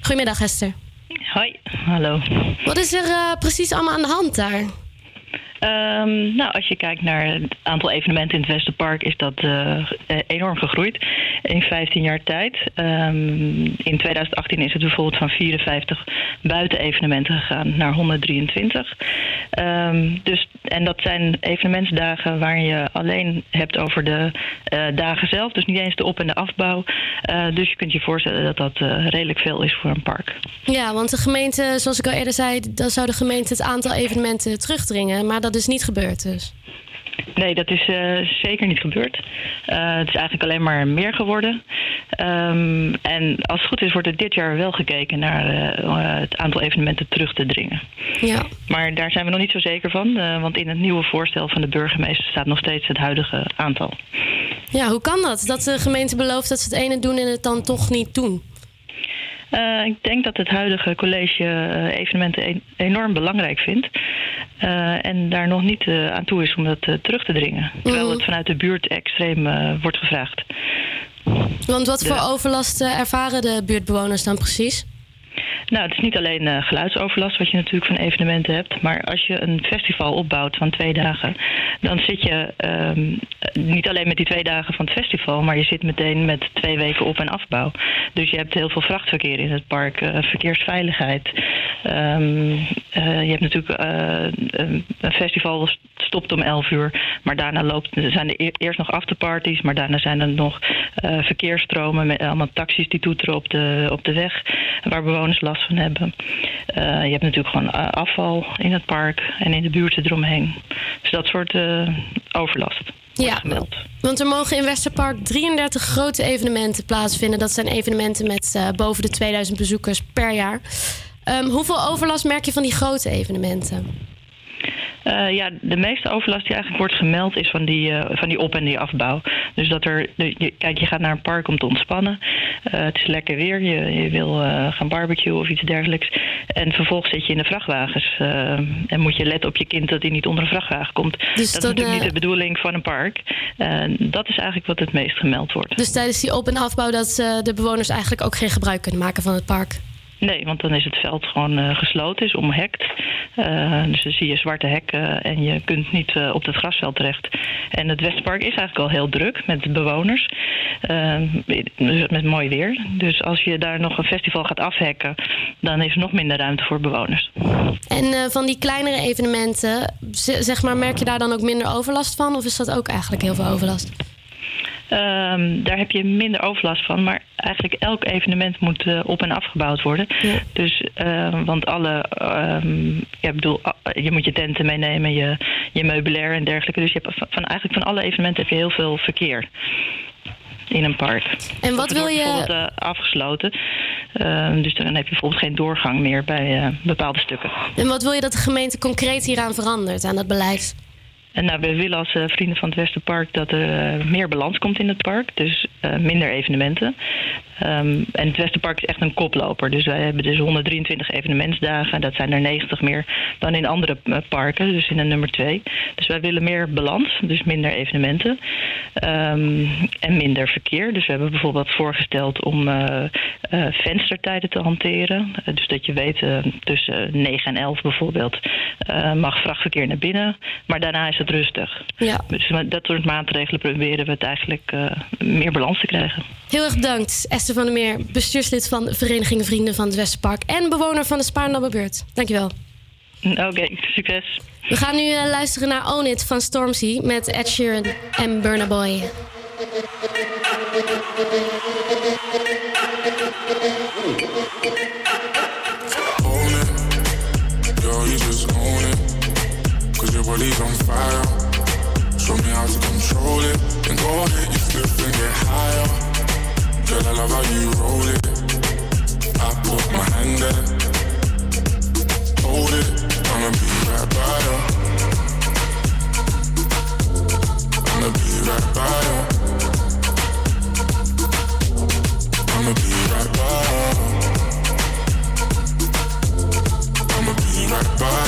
Goedemiddag Esther. Hoi, hallo. Wat is er eh, precies allemaal aan de hand daar? Ehm, nou, als je kijkt naar het aantal evenementen in het Westerpark, is dat eh, eh, enorm gegroeid in 15 jaar tijd. Ehm, in 2018 is het bijvoorbeeld van 54 buitenevenementen gegaan naar 123. Ehm, dus, en dat zijn evenementsdagen waar je alleen hebt over de eh, dagen zelf, dus niet eens de op- en de afbouw. Dus je kunt je voorstellen dat dat redelijk veel is voor een park. Ja, want de gemeente, zoals ik al eerder zei, dan zou de gemeente het aantal evenementen terugdringen. Maar dat is niet gebeurd dus. Nee, dat is eh, zeker niet gebeurd. Eh, het is eigenlijk alleen maar meer geworden. Ehm, en als het goed is, wordt er dit jaar wel gekeken naar eh, het aantal evenementen terug te dringen. Ja. Maar daar zijn we nog niet zo zeker van, want in het nieuwe voorstel van de burgemeester staat nog steeds het huidige aantal. Ja, hoe kan dat? Dat de gemeente belooft dat ze het ene doen en het dan toch niet doen? Eh, ik denk dat het huidige college eh, evenementen e- enorm belangrijk vindt. Eh, en daar nog niet aan toe is om dat terug te dringen. Terwijl het vanuit de buurt extreem wordt gevraagd. Want wat voor overlast ervaren de buurtbewoners dan precies? Nou, het is niet alleen eh, geluidsoverlast wat je natuurlijk van evenementen hebt. Maar als je een festival opbouwt van twee dagen, dan zit je ehm, niet alleen met die twee dagen van het festival, maar je zit meteen met twee weken op- en afbouw. Dus je hebt heel veel vrachtverkeer in het park, eh, verkeersveiligheid. Ehm, eh, je hebt natuurlijk een festival stopt om 11 uur, maar daarna loopt, zijn er eer- eerst nog afterparties, maar daarna zijn er nog verkeersstromen met allemaal taxis die toeteren op de, op de weg, waar bewoners last van hebben. Eh, je hebt natuurlijk gewoon eh, afval in het park en in de buurten eromheen. Dus dat soort eh, overlast. Ja, want er mogen in Westerpark 33 grote evenementen plaatsvinden. Dat zijn evenementen met boven de 2000 bezoekers per jaar. Ehm, hoeveel overlast merk je van die grote evenementen? Eh, ja, de meeste overlast die eigenlijk wordt gemeld is van die, eh, van die op- en die afbouw. Dus dat er, de- kijk, je gaat naar een park om te ontspannen. Eh, het is lekker weer, je, je wil gaan barbecuen of iets dergelijks. En vervolgens zit je in de vrachtwagens en moet je letten op je kind dat hij niet onder een vrachtwagen komt. dat is natuurlijk niet de bedoeling van een park. Dat is eigenlijk wat het meest gemeld wordt. Dus tijdens die op- en afbouw dat de bewoners eigenlijk ook geen gebruik kunnen maken van het park. Nee, want dan is het veld gewoon eh, gesloten, is omhekt. Eh, dus dan zie je zwarte hekken en je kunt niet eh, op het grasveld terecht. En het Westpark is eigenlijk al heel druk met bewoners, eh, dus met mooi weer. Dus als je daar nog een festival gaat afhekken, dan is er nog minder ruimte voor bewoners. En van die kleinere evenementen, zeg maar, merk je daar dan ook minder overlast van? Of is dat ook eigenlijk heel veel overlast? Ehm, daar heb je minder overlast van, maar eigenlijk elk evenement moet eh, op en afgebouwd worden. Dus, eh, want alle, ja, ik bedoel, je moet je tenten meenemen, je, je meubilair en dergelijke. Dus je hebt van, eigenlijk van alle evenementen heb je heel veel verkeer in een park. En wat wil je- bijvoorbeeld eh, afgesloten. Ehm, dus dan heb je bijvoorbeeld geen doorgang meer bij bepaalde stukken. En wat wil je dat de gemeente concreet hieraan verandert, aan dat beleid? En nou, we willen als eh, vrienden van het Westerpark dat er eh, meer balans komt in het park. Dus eh, minder evenementen. Ehm, en het Westerpark is echt een koploper. Dus wij hebben dus 123 evenementsdagen. Dat zijn er 90 meer dan in andere parken. Dus in een nummer 2. Dus wij willen meer balans. Dus minder evenementen. Ehm, en minder verkeer. Dus we hebben bijvoorbeeld voorgesteld om eh, venstertijden te hanteren. Dus dat je weet tussen 9 en 11 bijvoorbeeld mag vrachtverkeer naar binnen. Maar daarna is het rustig. Ja. Dus met dat soort maatregelen proberen we het eigenlijk eh, meer balans te krijgen. Heel erg bedankt, Esther van der Meer, bestuurslid van de Vereniging Vrienden van het Westerpark en bewoner van de Spaarndammerbuurt. Dankjewel. Oké, succes. We gaan nu eh, luisteren naar Own It van Stormzy met Ed Sheeran en Burna Boy. Body's on fire. Show me how to control it. And go ahead, you slip and get higher. Girl, I love how you roll it. I put my hand there. Hold it. I'ma be right by you. I'ma be right by you. I'ma be right by you. I'ma be right by.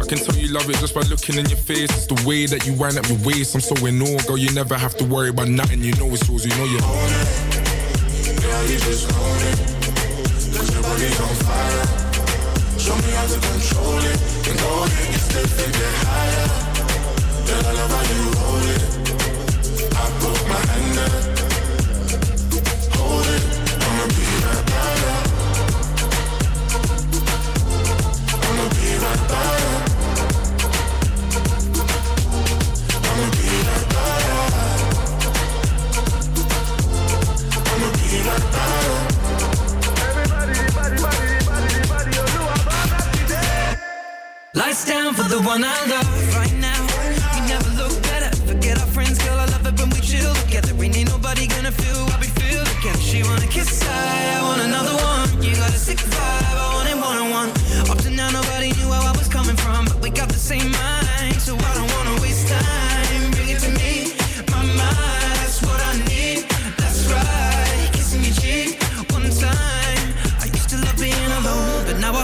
I can tell you love it just by looking in your face. It's the way that you wind up your waist. I'm so in awe, girl. You never have to worry about nothing. You know it's yours. You know you own it. Girl, you just own it. Cause your body's on fire. Show me how to control it. And go ahead, get stiff and get higher. Girl, I love how you roll it. I put my hand there. Lights down for the one I love right now. You never look better. Forget our friends, girl. I love it when we chill together. Ain't ain't nobody gonna feel what we feel together. She wanna kiss, I, I want another one. You got a sick vibe, I want it one on one. Up to now, nobody knew where I was coming from, but we got the same mind, so I don't wanna waste time. Bring it to me, my mind,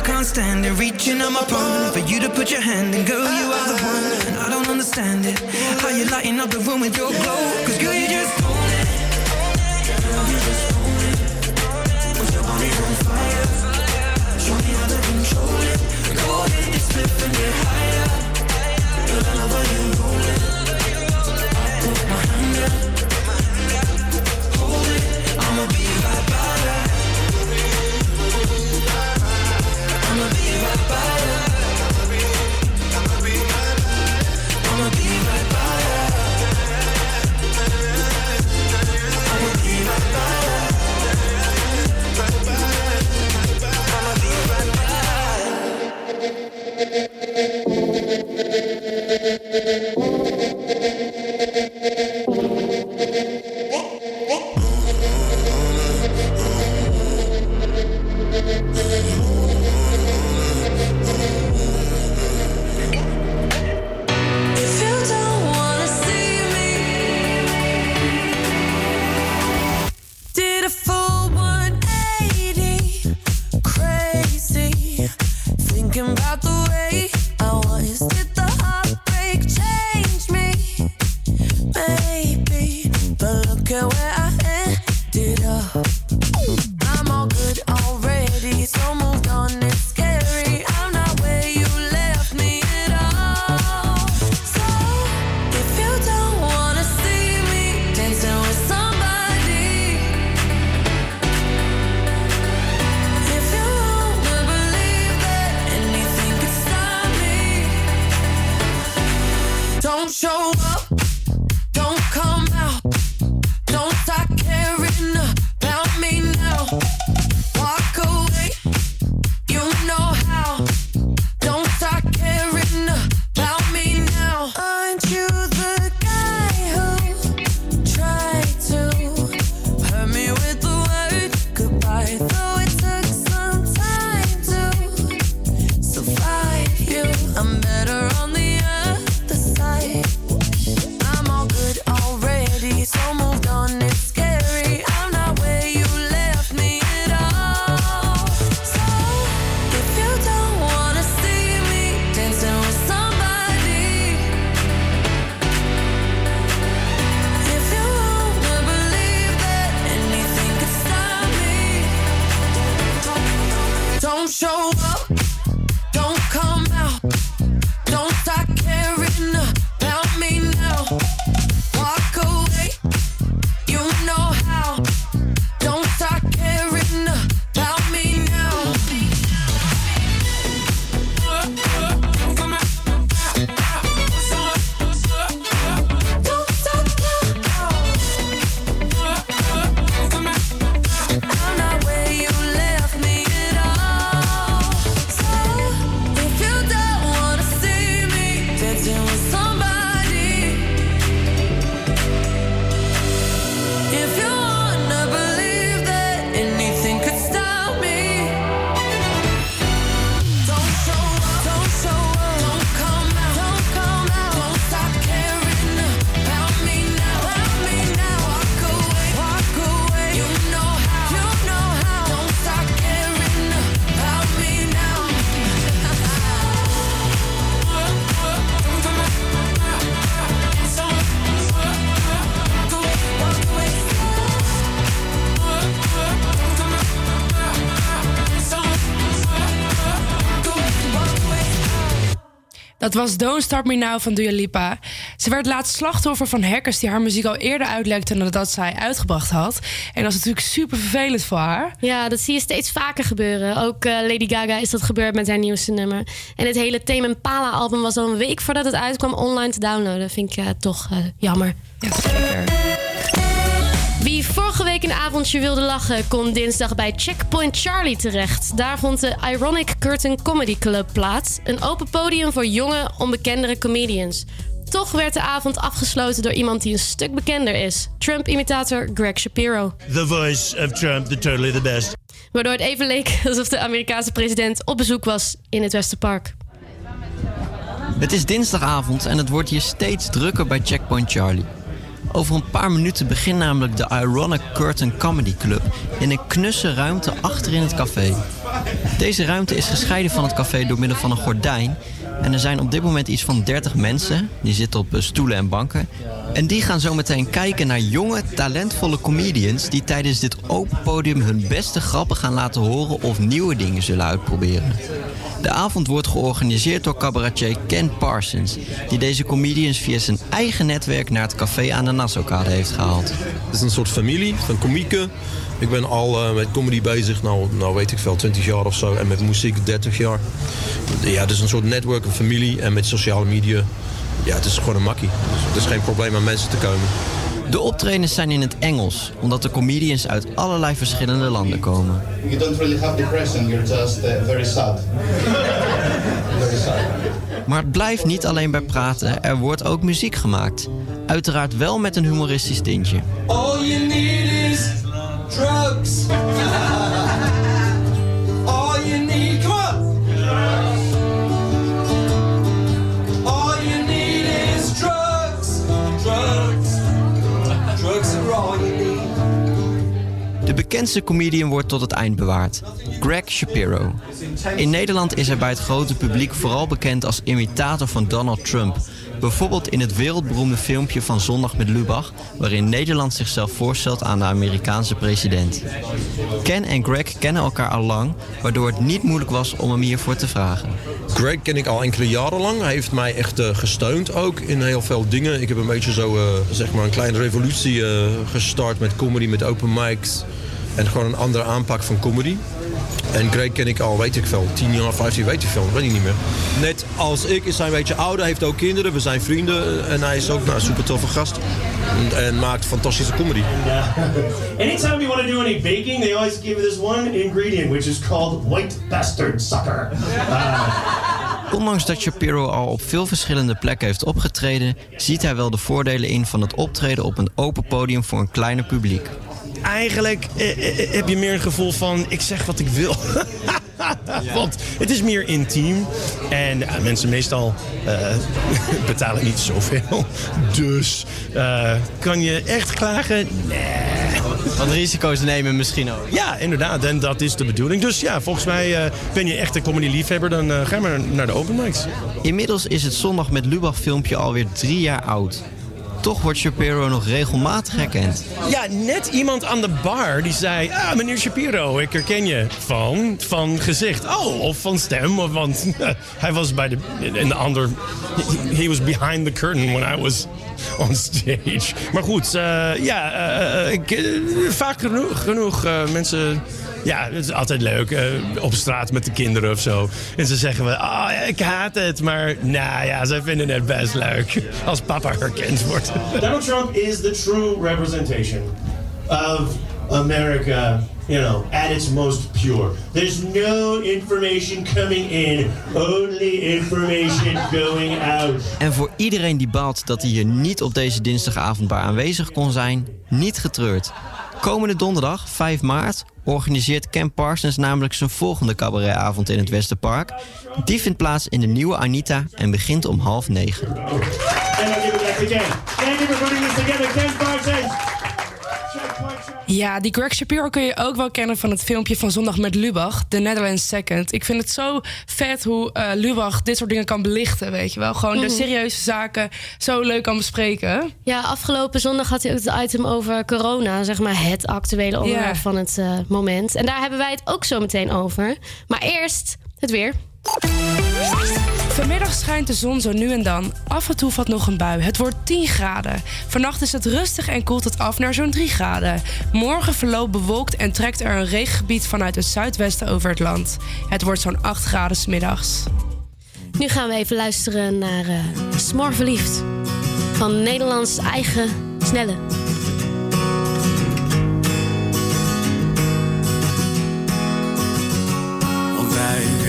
can't stand it. Reaching on my phone for you to put your hand in, girl, you are the one, and I don't understand it. How you lighting up the room with your glow? Cause girl, you just own it. Girl, you just your on fire. I you. I put my there. Thank you. Was Don't Start Me Now van Dua Lipa. Ze werd laatst slachtoffer van hackers die haar muziek al eerder uitlekten nadat zij uitgebracht had. En dat is natuurlijk super vervelend voor haar. Ja, dat zie je steeds vaker gebeuren. Ook eh, Lady Gaga is dat gebeurd met haar nieuwste nummer. En het hele Tame Impala album was al een week voordat het uitkwam online te downloaden. Vind ik eh, toch eh, jammer. Wie vorige week een avondje wilde lachen, kon dinsdag bij Checkpoint Charlie terecht. Daar vond de Ironic Curtain Comedy Club plaats. Een open podium voor jonge, onbekendere comedians. Toch werd de avond afgesloten door iemand die een stuk bekender is. Trump-imitator Greg Shapiro. The voice of Trump, the totally the best. Waardoor het even leek alsof de Amerikaanse president op bezoek was in het Westerpark. Het is dinsdagavond en het wordt hier steeds drukker bij Checkpoint Charlie. Over een paar minuten begint namelijk de Ironic Curtain Comedy Club in een knusse ruimte achterin het café. Deze ruimte is gescheiden van het café door middel van een gordijn. En er zijn op dit moment iets van 30 mensen, die zitten op eh, stoelen en banken. En die gaan zo meteen kijken naar jonge, talentvolle comedians die tijdens dit open podium hun beste grappen gaan laten horen of nieuwe dingen zullen uitproberen. De avond wordt georganiseerd door cabaretier Ken Parsons, die deze comedians via zijn eigen netwerk naar het café aan de Nassaukade heeft gehaald. Het is een soort familie van komieken. Ik ben al eh, met comedy bezig, nou, nou weet ik veel, 20 jaar of zo. En met muziek 30 jaar. Ja, het is een soort netwerk, een familie. En met sociale media, ja, het is gewoon een makkie. Dus het is geen probleem aan mensen te komen. De optredens zijn in het Engels, omdat de comedians uit allerlei verschillende landen komen. You don't really have depression, you're just uh, very sad. very sad. Maar het blijft niet alleen bij praten, er wordt ook muziek gemaakt. Uiteraard wel met een humoristisch tintje. All you need is drugs. All you need, on. All you need is drugs. Drugs. Drugs. De bekendste comedian wordt tot het eind bewaard. Greg Shapiro. In Nederland is hij bij het grote publiek vooral bekend als imitator van Donald Trump. Bijvoorbeeld in het wereldberoemde filmpje van Zondag met Lubach... waarin Nederland zichzelf voorstelt aan de Amerikaanse president. Ken en Greg kennen elkaar al lang... waardoor het niet moeilijk was om hem hiervoor te vragen. Greg ken ik al enkele jaren lang. Hij heeft mij echt eh, gesteund ook in heel veel dingen. Ik heb een beetje zo, eh, zeg maar, een kleine revolutie eh, gestart met comedy, met open mics. En gewoon een andere aanpak van comedy. En Greg ken ik al, weet ik veel, 10 jaar, 15, weet ik veel, weet ik niet meer. Net als ik is hij een beetje ouder, heeft ook kinderen, we zijn vrienden. En hij is ook nou, een super toffe gast. En, en maakt fantastische comedy. Anytime you want to do any baking, they always give this one ingredient, which is called white bastard sucker. Ondanks dat Shapiro al op veel verschillende plekken heeft opgetreden... ziet hij wel de voordelen in van het optreden op een open podium voor een kleiner publiek. Eigenlijk eh, eh, heb je meer een gevoel van, ik zeg wat ik wil. Want het is meer intiem. En ja, mensen meestal eh, betalen niet zoveel. Dus eh, kan je echt klagen? Nee. Wat risico's nemen misschien ook. Ja, inderdaad. En dat is de bedoeling. Dus ja, volgens mij eh, ben je echt een comedy-liefhebber. Dan eh, ga maar naar de open mics. Inmiddels is het Zondag met Lubach filmpje alweer drie jaar oud. Toch wordt Shapiro nog regelmatig herkend. Ja, net iemand aan de bar die zei... Ah, meneer Shapiro, ik herken je van, van gezicht. Oh, of van stem. Of van, hij was bij de... In de ander... He, was behind the curtain when I was on stage. Maar goed, eh, ja, eh, eh, ik, vaak genoeg, mensen... Ja, het is altijd leuk. eh, op straat met de kinderen of zo. En ze zeggen wel, ah, ja, ik haat het. Maar nou ja, zij vinden het best leuk. Als papa herkend wordt. Donald Trump is the true representation of America, you know, at its most pure. There's no information coming in, only information going out. En voor iedereen die baalt dat hij hier niet op deze dinsdagavond bij aanwezig kon zijn, niet getreurd. Komende donderdag, 5 maart, organiseert Ken Parsons namelijk zijn volgende cabaretavond in het Westerpark. Die vindt plaats in de nieuwe Anita en begint om half negen. Ja, die Greg Shapiro kun je ook wel kennen van het filmpje van Zondag met Lubach, The Netherlands Second. Ik vind het zo vet hoe eh, Lubach dit soort dingen kan belichten, weet je wel. Gewoon de Mhm. serieuze zaken zo leuk kan bespreken. Ja, afgelopen zondag had hij ook het item over corona. Zeg maar het actuele onderwerp van het eh, moment. En daar hebben wij het ook zo meteen over. Maar eerst het weer. Vanmiddag schijnt de zon zo nu en dan. Af en toe valt nog een bui. Het wordt 10 graden. Vannacht is het rustig en koelt het af naar zo'n 3 graden. Morgen verloopt bewolkt en trekt er een regengebied vanuit het zuidwesten over het land. Het wordt zo'n 8 graden 's middags. Nu gaan we even luisteren naar eh Smor Verliefd. Van Nederlands eigen snelle.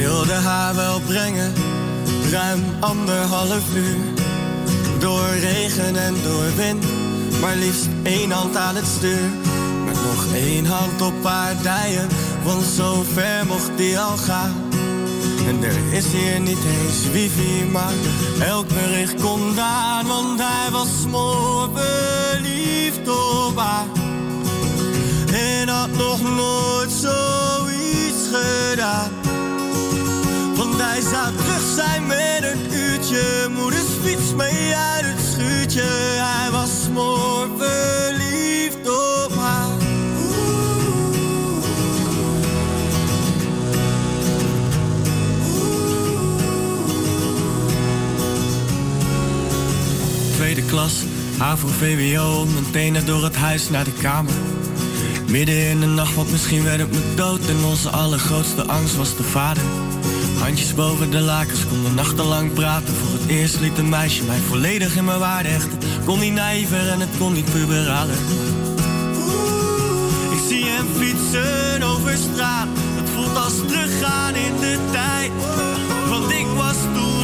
Wij wilden haar wel brengen, ruim anderhalf uur. Door regen en door wind, maar liefst één hand aan het stuur. Met nog één hand op haar dijen, want zo ver mocht die al gaan. En er is hier niet eens wifi, maar elk bericht kon aan. Want hij was mooi verliefd op haar. En had nog nooit zoiets gedaan. Hij zou terug zijn met een uurtje. Moeders fiets mee uit het schuurtje. Hij was mooi verliefd op haar. Tweede klas, HAVO, VWO, meteen door het huis naar de kamer. Midden in de nacht, want misschien werd het me dood. En onze allergrootste angst was de vader. Handjes boven de lakens, konden nachtenlang praten. Voor het eerst liet een meisje mij volledig in mijn waarde hechten. Kon niet naïver en het kon niet puberaler. Ik zie hem fietsen over straat. Het voelt als teruggaan in de tijd. Want ik was toen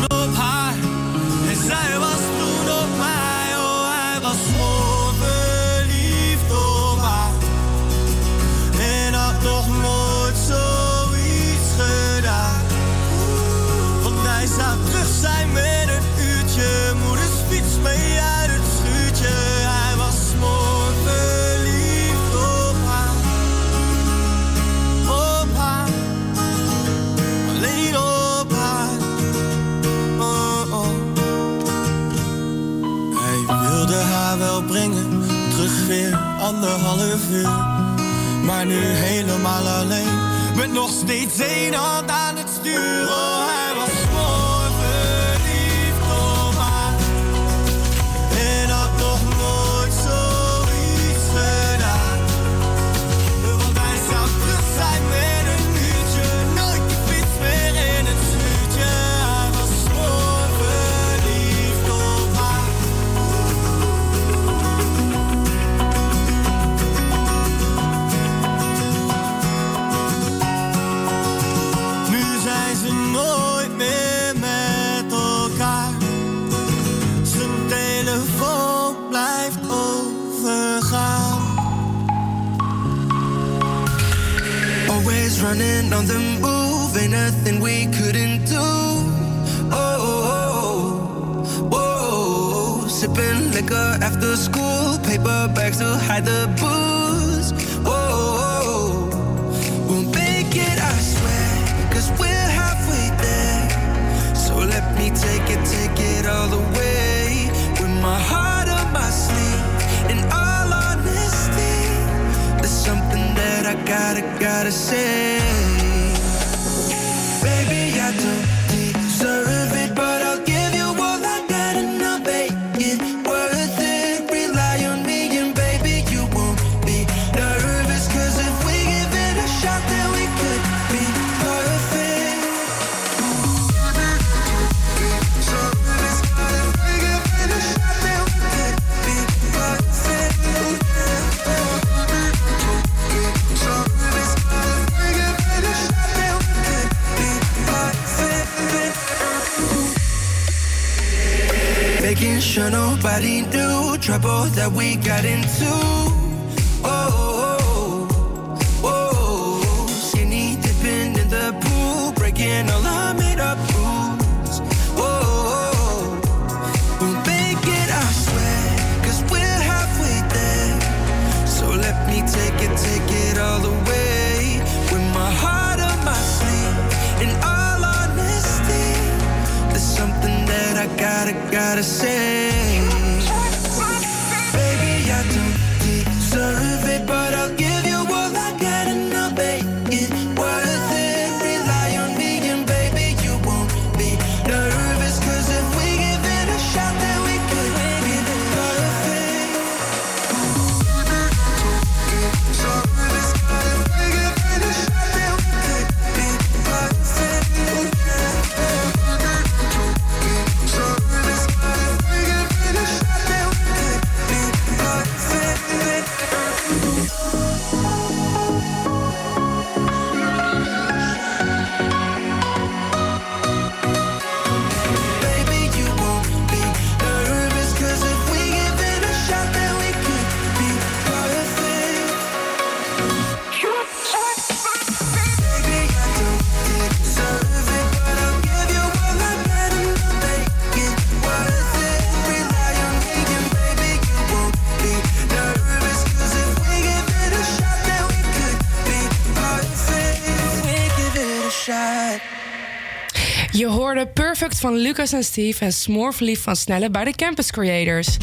van Lucas en Steve en Smoorverliefd van Snelle bij de Campus Creators.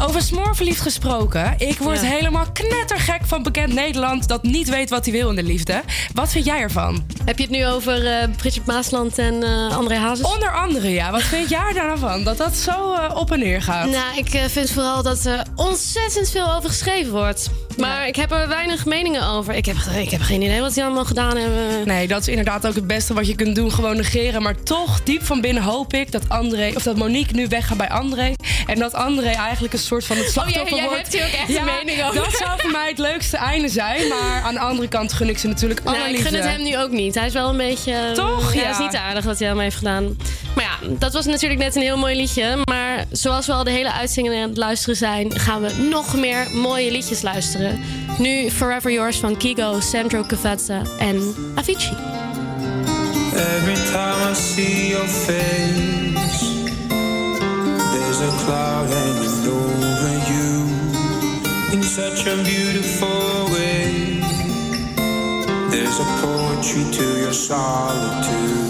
Over Smoorverliefd gesproken, ik word Ja. helemaal knettergek van bekend Nederland dat niet weet wat hij wil in de liefde. Wat vind jij ervan? Heb je het nu over Bridget Maasland en eh André Hazes? Onder andere, ja. Wat vind jij daarvan? Dat dat zo eh, op en neer gaat? Nou, ik vind vooral dat er ontzettend veel over geschreven wordt. Maar ik heb er weinig meningen over. Ik heb, ik heb geen idee wat die allemaal gedaan hebben. Nee, dat is inderdaad ook het beste wat je kunt doen. Gewoon negeren. Maar toch, diep van binnen hoop ik dat André... of dat Monique nu weggaat bij André. En dat André eigenlijk een soort van het slachtoffer Oh, jij- jij wordt. hebt hier ook echt een mening over. Dat zou voor mij het leukste einde zijn. Maar aan de andere kant gun ik ze natuurlijk alle Nou, ik gun het hem nu ook niet. Hij is wel een beetje... eh, Toch? Ja, Ja. is niet aardig wat hij allemaal heeft gedaan. Maar ja, dat was natuurlijk net een heel mooi liedje. Maar zoals we al de hele uitzending aan het luisteren zijn... gaan we nog meer mooie liedjes luisteren. Nu Forever Yours van Kigo, Sandro Cavazza en Avicii. Every time I see your face, there's a cloud hanging over you in such a beautiful way. There's a poetry to your solitude.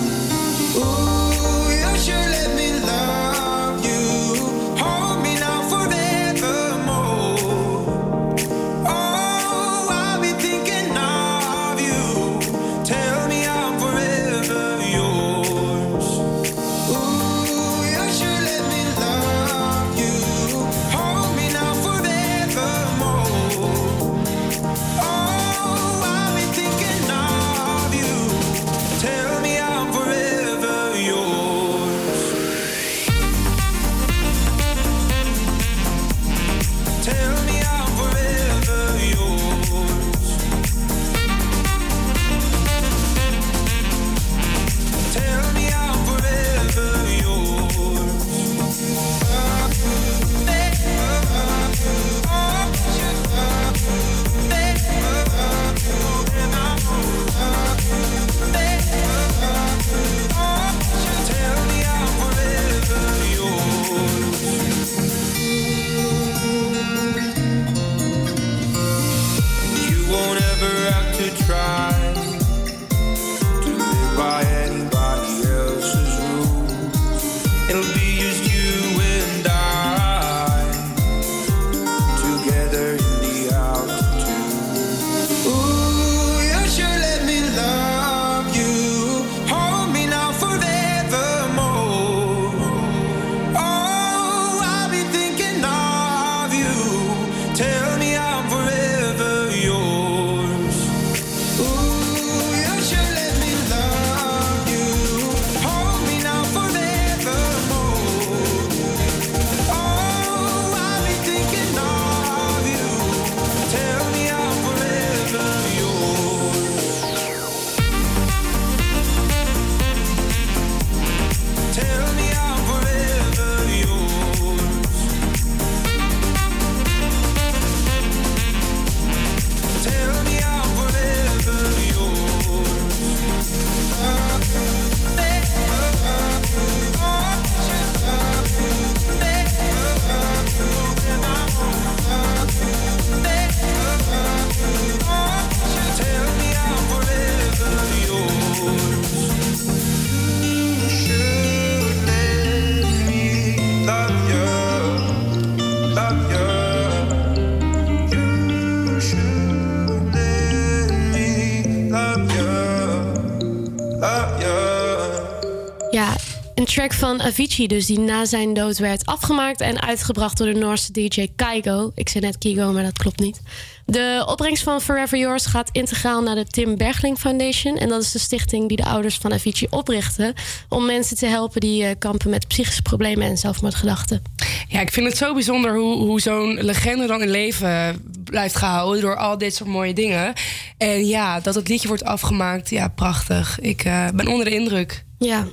Avicii, dus die na zijn dood werd afgemaakt en uitgebracht door de Noorse DJ Kygo. Ik zei net Kygo, maar dat klopt niet. De opbrengst van Forever Yours gaat integraal naar de Tim Bergling Foundation. En dat is de stichting die de ouders van Avicii oprichten. Om mensen te helpen die eh, kampen met psychische problemen en zelfmoordgedachten. Ja, ik vind het zo bijzonder hoe, hoe zo'n legende dan in leven blijft gehouden door al dit soort mooie dingen. En ja, dat het liedje wordt afgemaakt, ja, prachtig. Ik eh, ben onder de indruk. Ja,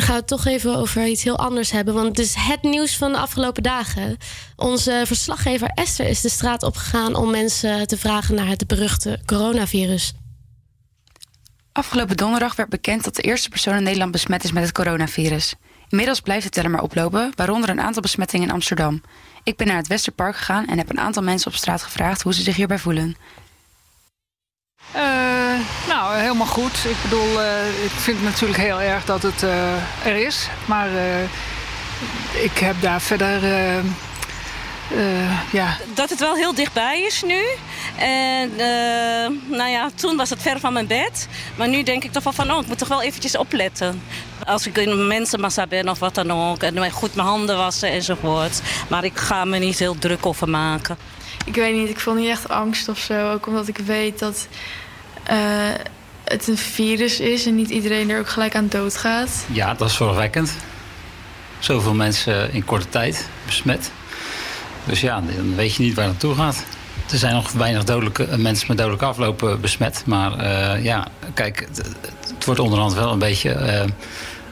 dan gaan we het toch even over iets heel anders hebben. Want het is het nieuws van de afgelopen dagen. Onze verslaggever Esther is de straat opgegaan om mensen te vragen naar het beruchte coronavirus. Afgelopen donderdag werd bekend dat de eerste persoon in Nederland besmet is met het coronavirus. Inmiddels blijft de teller maar oplopen, waaronder een aantal besmettingen in Amsterdam. Ik ben naar het Westerpark gegaan en heb een aantal mensen op straat gevraagd hoe ze zich hierbij voelen. Eh, nou, helemaal goed. Ik bedoel, eh, ik vind het natuurlijk heel erg dat het eh, er is. Maar ik heb daar verder. ja. dat het wel heel dichtbij is nu. En nou ja, toen was het ver van mijn bed. Maar nu denk ik toch wel van, oh, ik moet toch wel eventjes opletten. Als ik in mensenmassa ben of wat dan ook. En goed mijn handen wassen enzovoort. Maar ik ga me niet heel druk over maken. Ik weet niet, ik voel niet echt angst of zo. Ook omdat ik weet dat eh, het een virus is en niet iedereen er ook gelijk aan doodgaat. Ja, dat is zorgwekkend. Zoveel mensen in korte tijd besmet. Dus ja, dan weet je niet waar het naartoe gaat. Er zijn nog weinig dodelijke, eh, mensen met dodelijke aflopen besmet. Maar eh, ja, kijk, het, wordt onderhand wel een beetje...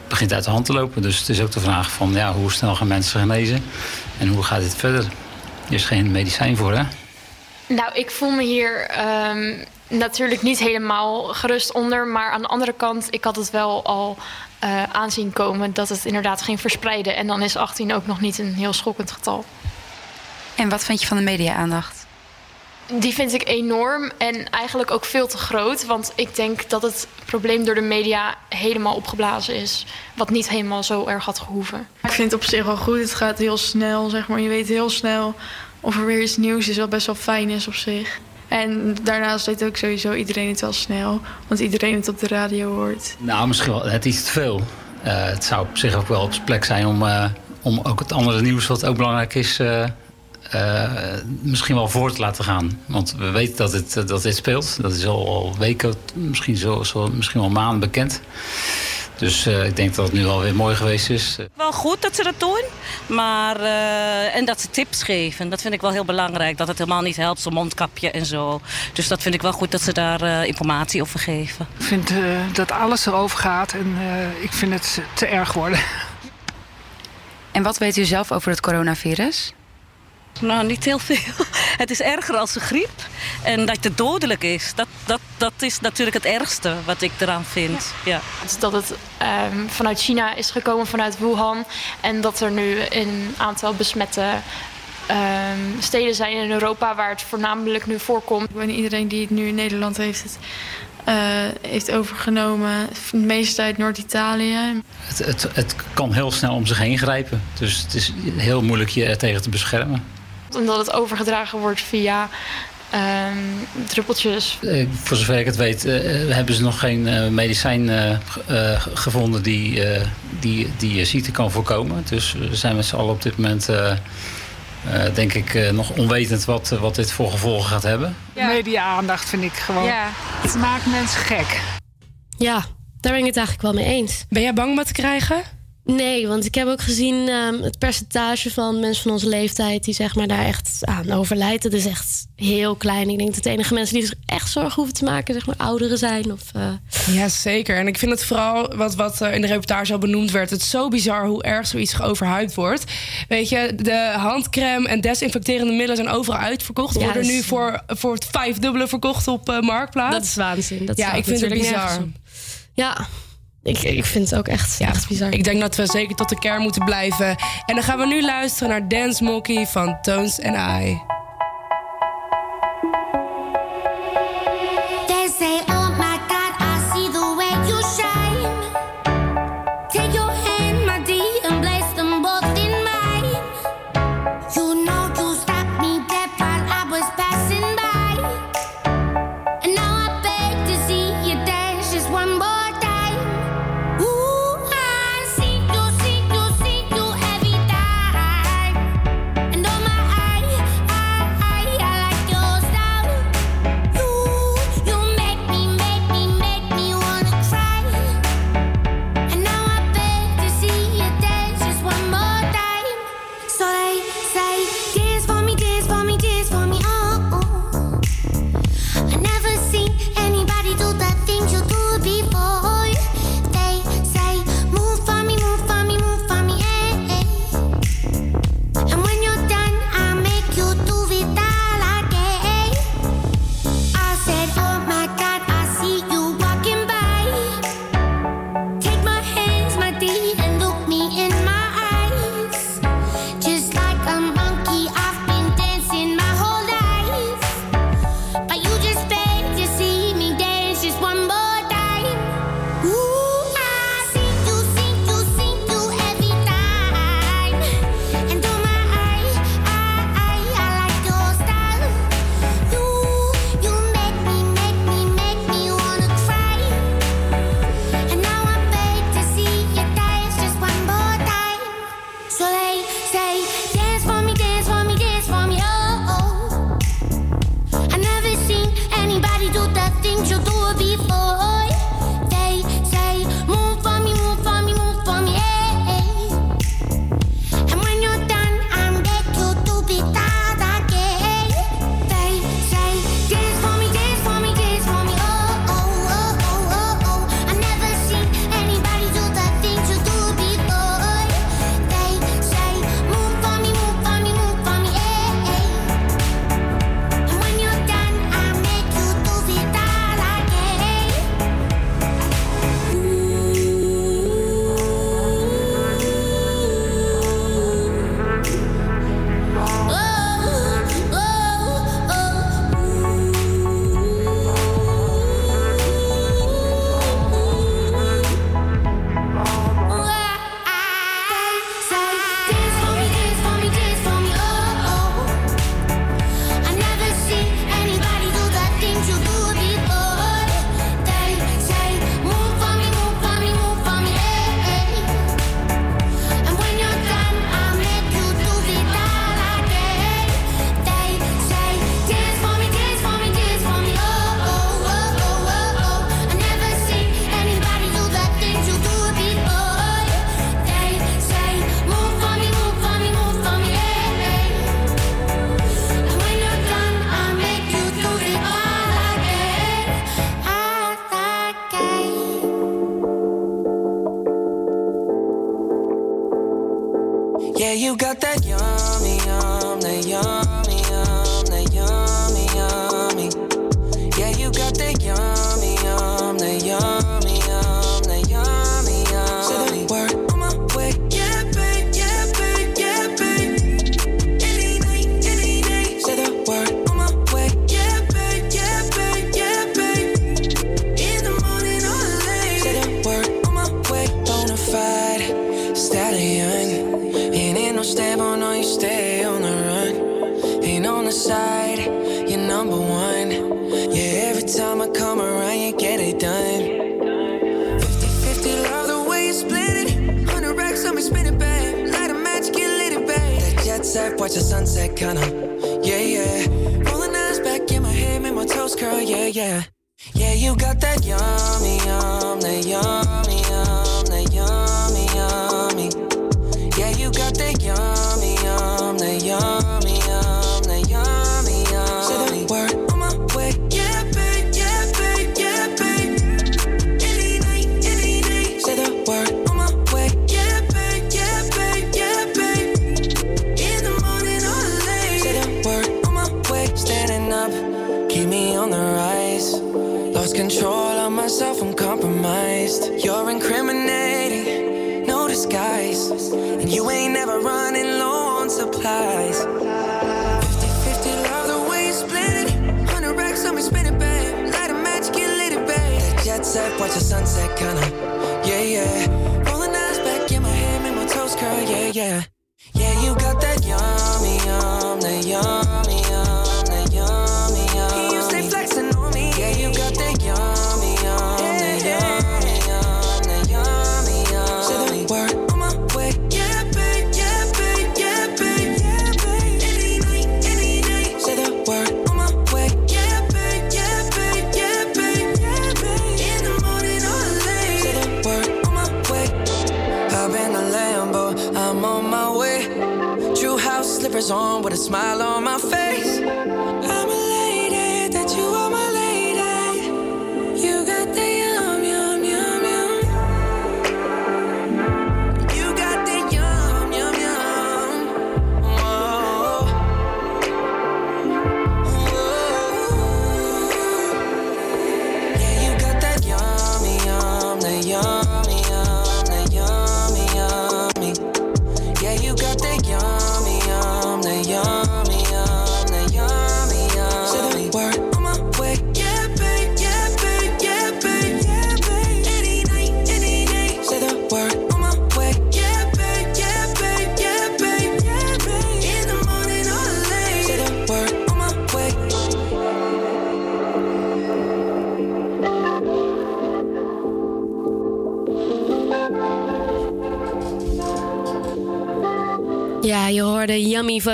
begint uit de hand te lopen. Dus het is ook de vraag van ja, hoe snel gaan mensen genezen? En hoe gaat dit verder? Er is geen medicijn voor, hè? Nou, ik voel me hier ehm, natuurlijk niet helemaal gerust onder. Maar aan de andere kant, ik had het wel al eh, aanzien komen dat het inderdaad ging verspreiden. En dan is 18 ook nog niet een heel schokkend getal. En wat vind je van de media-aandacht? Die vind ik enorm en eigenlijk ook veel te groot. Want ik denk dat het probleem door de media helemaal opgeblazen is. Wat niet helemaal zo erg had gehoeven. Ik vind het op zich wel goed. Het gaat heel snel, zeg maar. Je weet heel snel of er weer iets nieuws is, wat best wel fijn is op zich. En daarnaast weet ook sowieso iedereen het wel snel. Want iedereen het op de radio hoort. Nou, misschien wel net iets te veel. Eh, het zou op zich ook wel op zijn plek zijn om, eh, om ook het andere nieuws wat ook belangrijk is... eh, eh, misschien wel voor te laten gaan. Want we weten dat dit, eh, dat dit speelt. Dat is al, al weken, misschien, zo, zo, misschien wel maanden bekend. Dus eh, ik denk dat het nu alweer mooi geweest is. Wel goed dat ze dat doen. Maar, eh, en dat ze tips geven. Dat vind ik wel heel belangrijk. Dat het helemaal niet helpt, zo'n mondkapje en zo. Dus dat vind ik wel goed dat ze daar eh, informatie over geven. Ik vind eh, dat alles erover gaat en eh, ik vind het te erg worden. En wat weet u zelf over het coronavirus? Nou, niet heel veel. Het is erger als de griep. En dat het dodelijk is, dat, dat, dat is natuurlijk het ergste wat ik eraan vind. Ja. Dat het ehm, vanuit China is gekomen, vanuit Wuhan. En dat er nu een aantal besmette ehm, steden zijn in Europa waar het voornamelijk nu voorkomt. En iedereen die het nu in Nederland heeft, het, eh, heeft overgenomen. De meeste uit Noord-Italië. Het, het, het kan heel snel om zich heen grijpen. Dus het is heel moeilijk je er tegen te beschermen. Omdat het overgedragen wordt via ehm, druppeltjes. Eh, voor zover ik het weet, eh, hebben ze nog geen eh, medicijn eh, ge- eh, gevonden die, eh, die, die je ziekte kan voorkomen. Dus we zijn met z'n allen op dit moment, eh, eh, denk ik, eh, nog onwetend wat, wat dit voor gevolgen gaat hebben. Media-aandacht vind ik gewoon. Ja. Het maakt mensen gek. Ja, daar ben ik het eigenlijk wel mee eens. Ben jij bang om het te krijgen? Nee, want ik heb ook gezien ehm, het percentage van mensen van onze leeftijd die zeg maar daar echt aan overlijdt. Dat is echt heel klein. Ik denk dat de enige mensen die zich echt zorgen hoeven te maken, zeg maar ouderen zijn. Of, eh, Ja, zeker. En ik vind het vooral wat, wat eh, in de reportage al benoemd werd. Het is zo bizar hoe erg zoiets geoverhyped wordt. Weet je, de handcrème en desinfecterende middelen zijn overal uitverkocht. Ja, worden nu voor, voor het vijfdubbele verkocht op eh, Marktplaats. Dat is waanzin. Dat ja, ik vind het bizar. Ja, ik, ik vind het ook echt, echt bizar. Ik denk dat we zeker tot de kern moeten blijven. En dan gaan we nu luisteren naar Dance Monkey van Tones and I.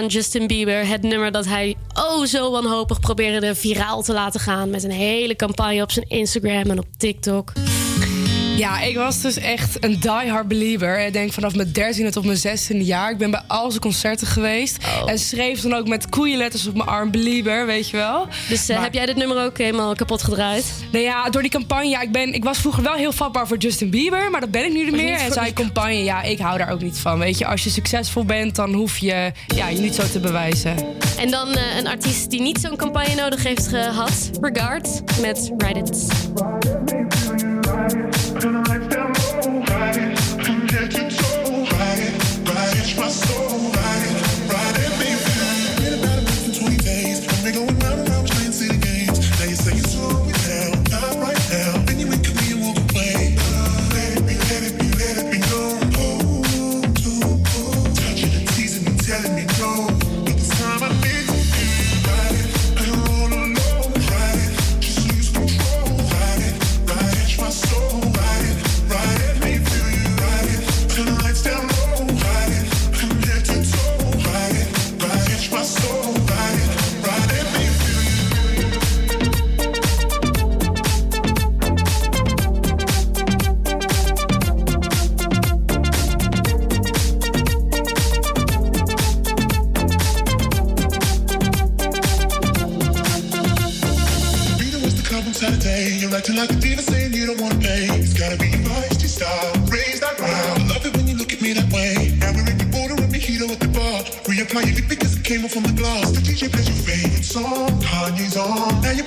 Justin Bieber. Het nummer dat hij oh zo wanhopig probeerde viraal te laten gaan. Met een hele campagne op zijn Instagram en op TikTok. Ja, ik was dus echt een diehard believer. Ik denk vanaf mijn dertiende tot mijn zestiende jaar. Ik ben bij al zijn concerten geweest. En schreef dan ook met koeienletters op mijn arm believer, weet je wel. Dus eh, heb jij dit nummer ook helemaal kapot gedraaid? Nou ja, door die campagne. Ik, ben, ik was vroeger wel heel vatbaar voor Justin Bieber. Maar dat ben ik nu niet meer. En zijn campagne, ja, ik hou daar ook niet van. Weet je, als je succesvol bent, dan hoef je ja, je niet zo te bewijzen. En dan eh, een artiest die niet zo'n campagne nodig heeft gehad. Regard met Ride life, tonight. Came up from the glass. The DJ plays your favorite song. Kanye's on. Now you're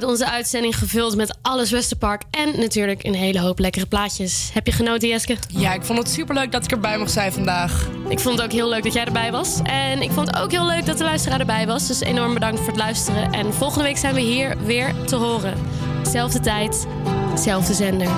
met onze uitzending gevuld met alles Westerpark. En natuurlijk een hele hoop lekkere plaatjes. Heb je genoten, Jeske? Ja, ik vond het superleuk dat ik erbij mocht zijn vandaag. Ik vond het ook heel leuk dat jij erbij was. En ik vond het ook heel leuk dat de luisteraar erbij was. Dus enorm bedankt voor het luisteren. En volgende week zijn we hier weer te horen. Zelfde tijd, zelfde zender.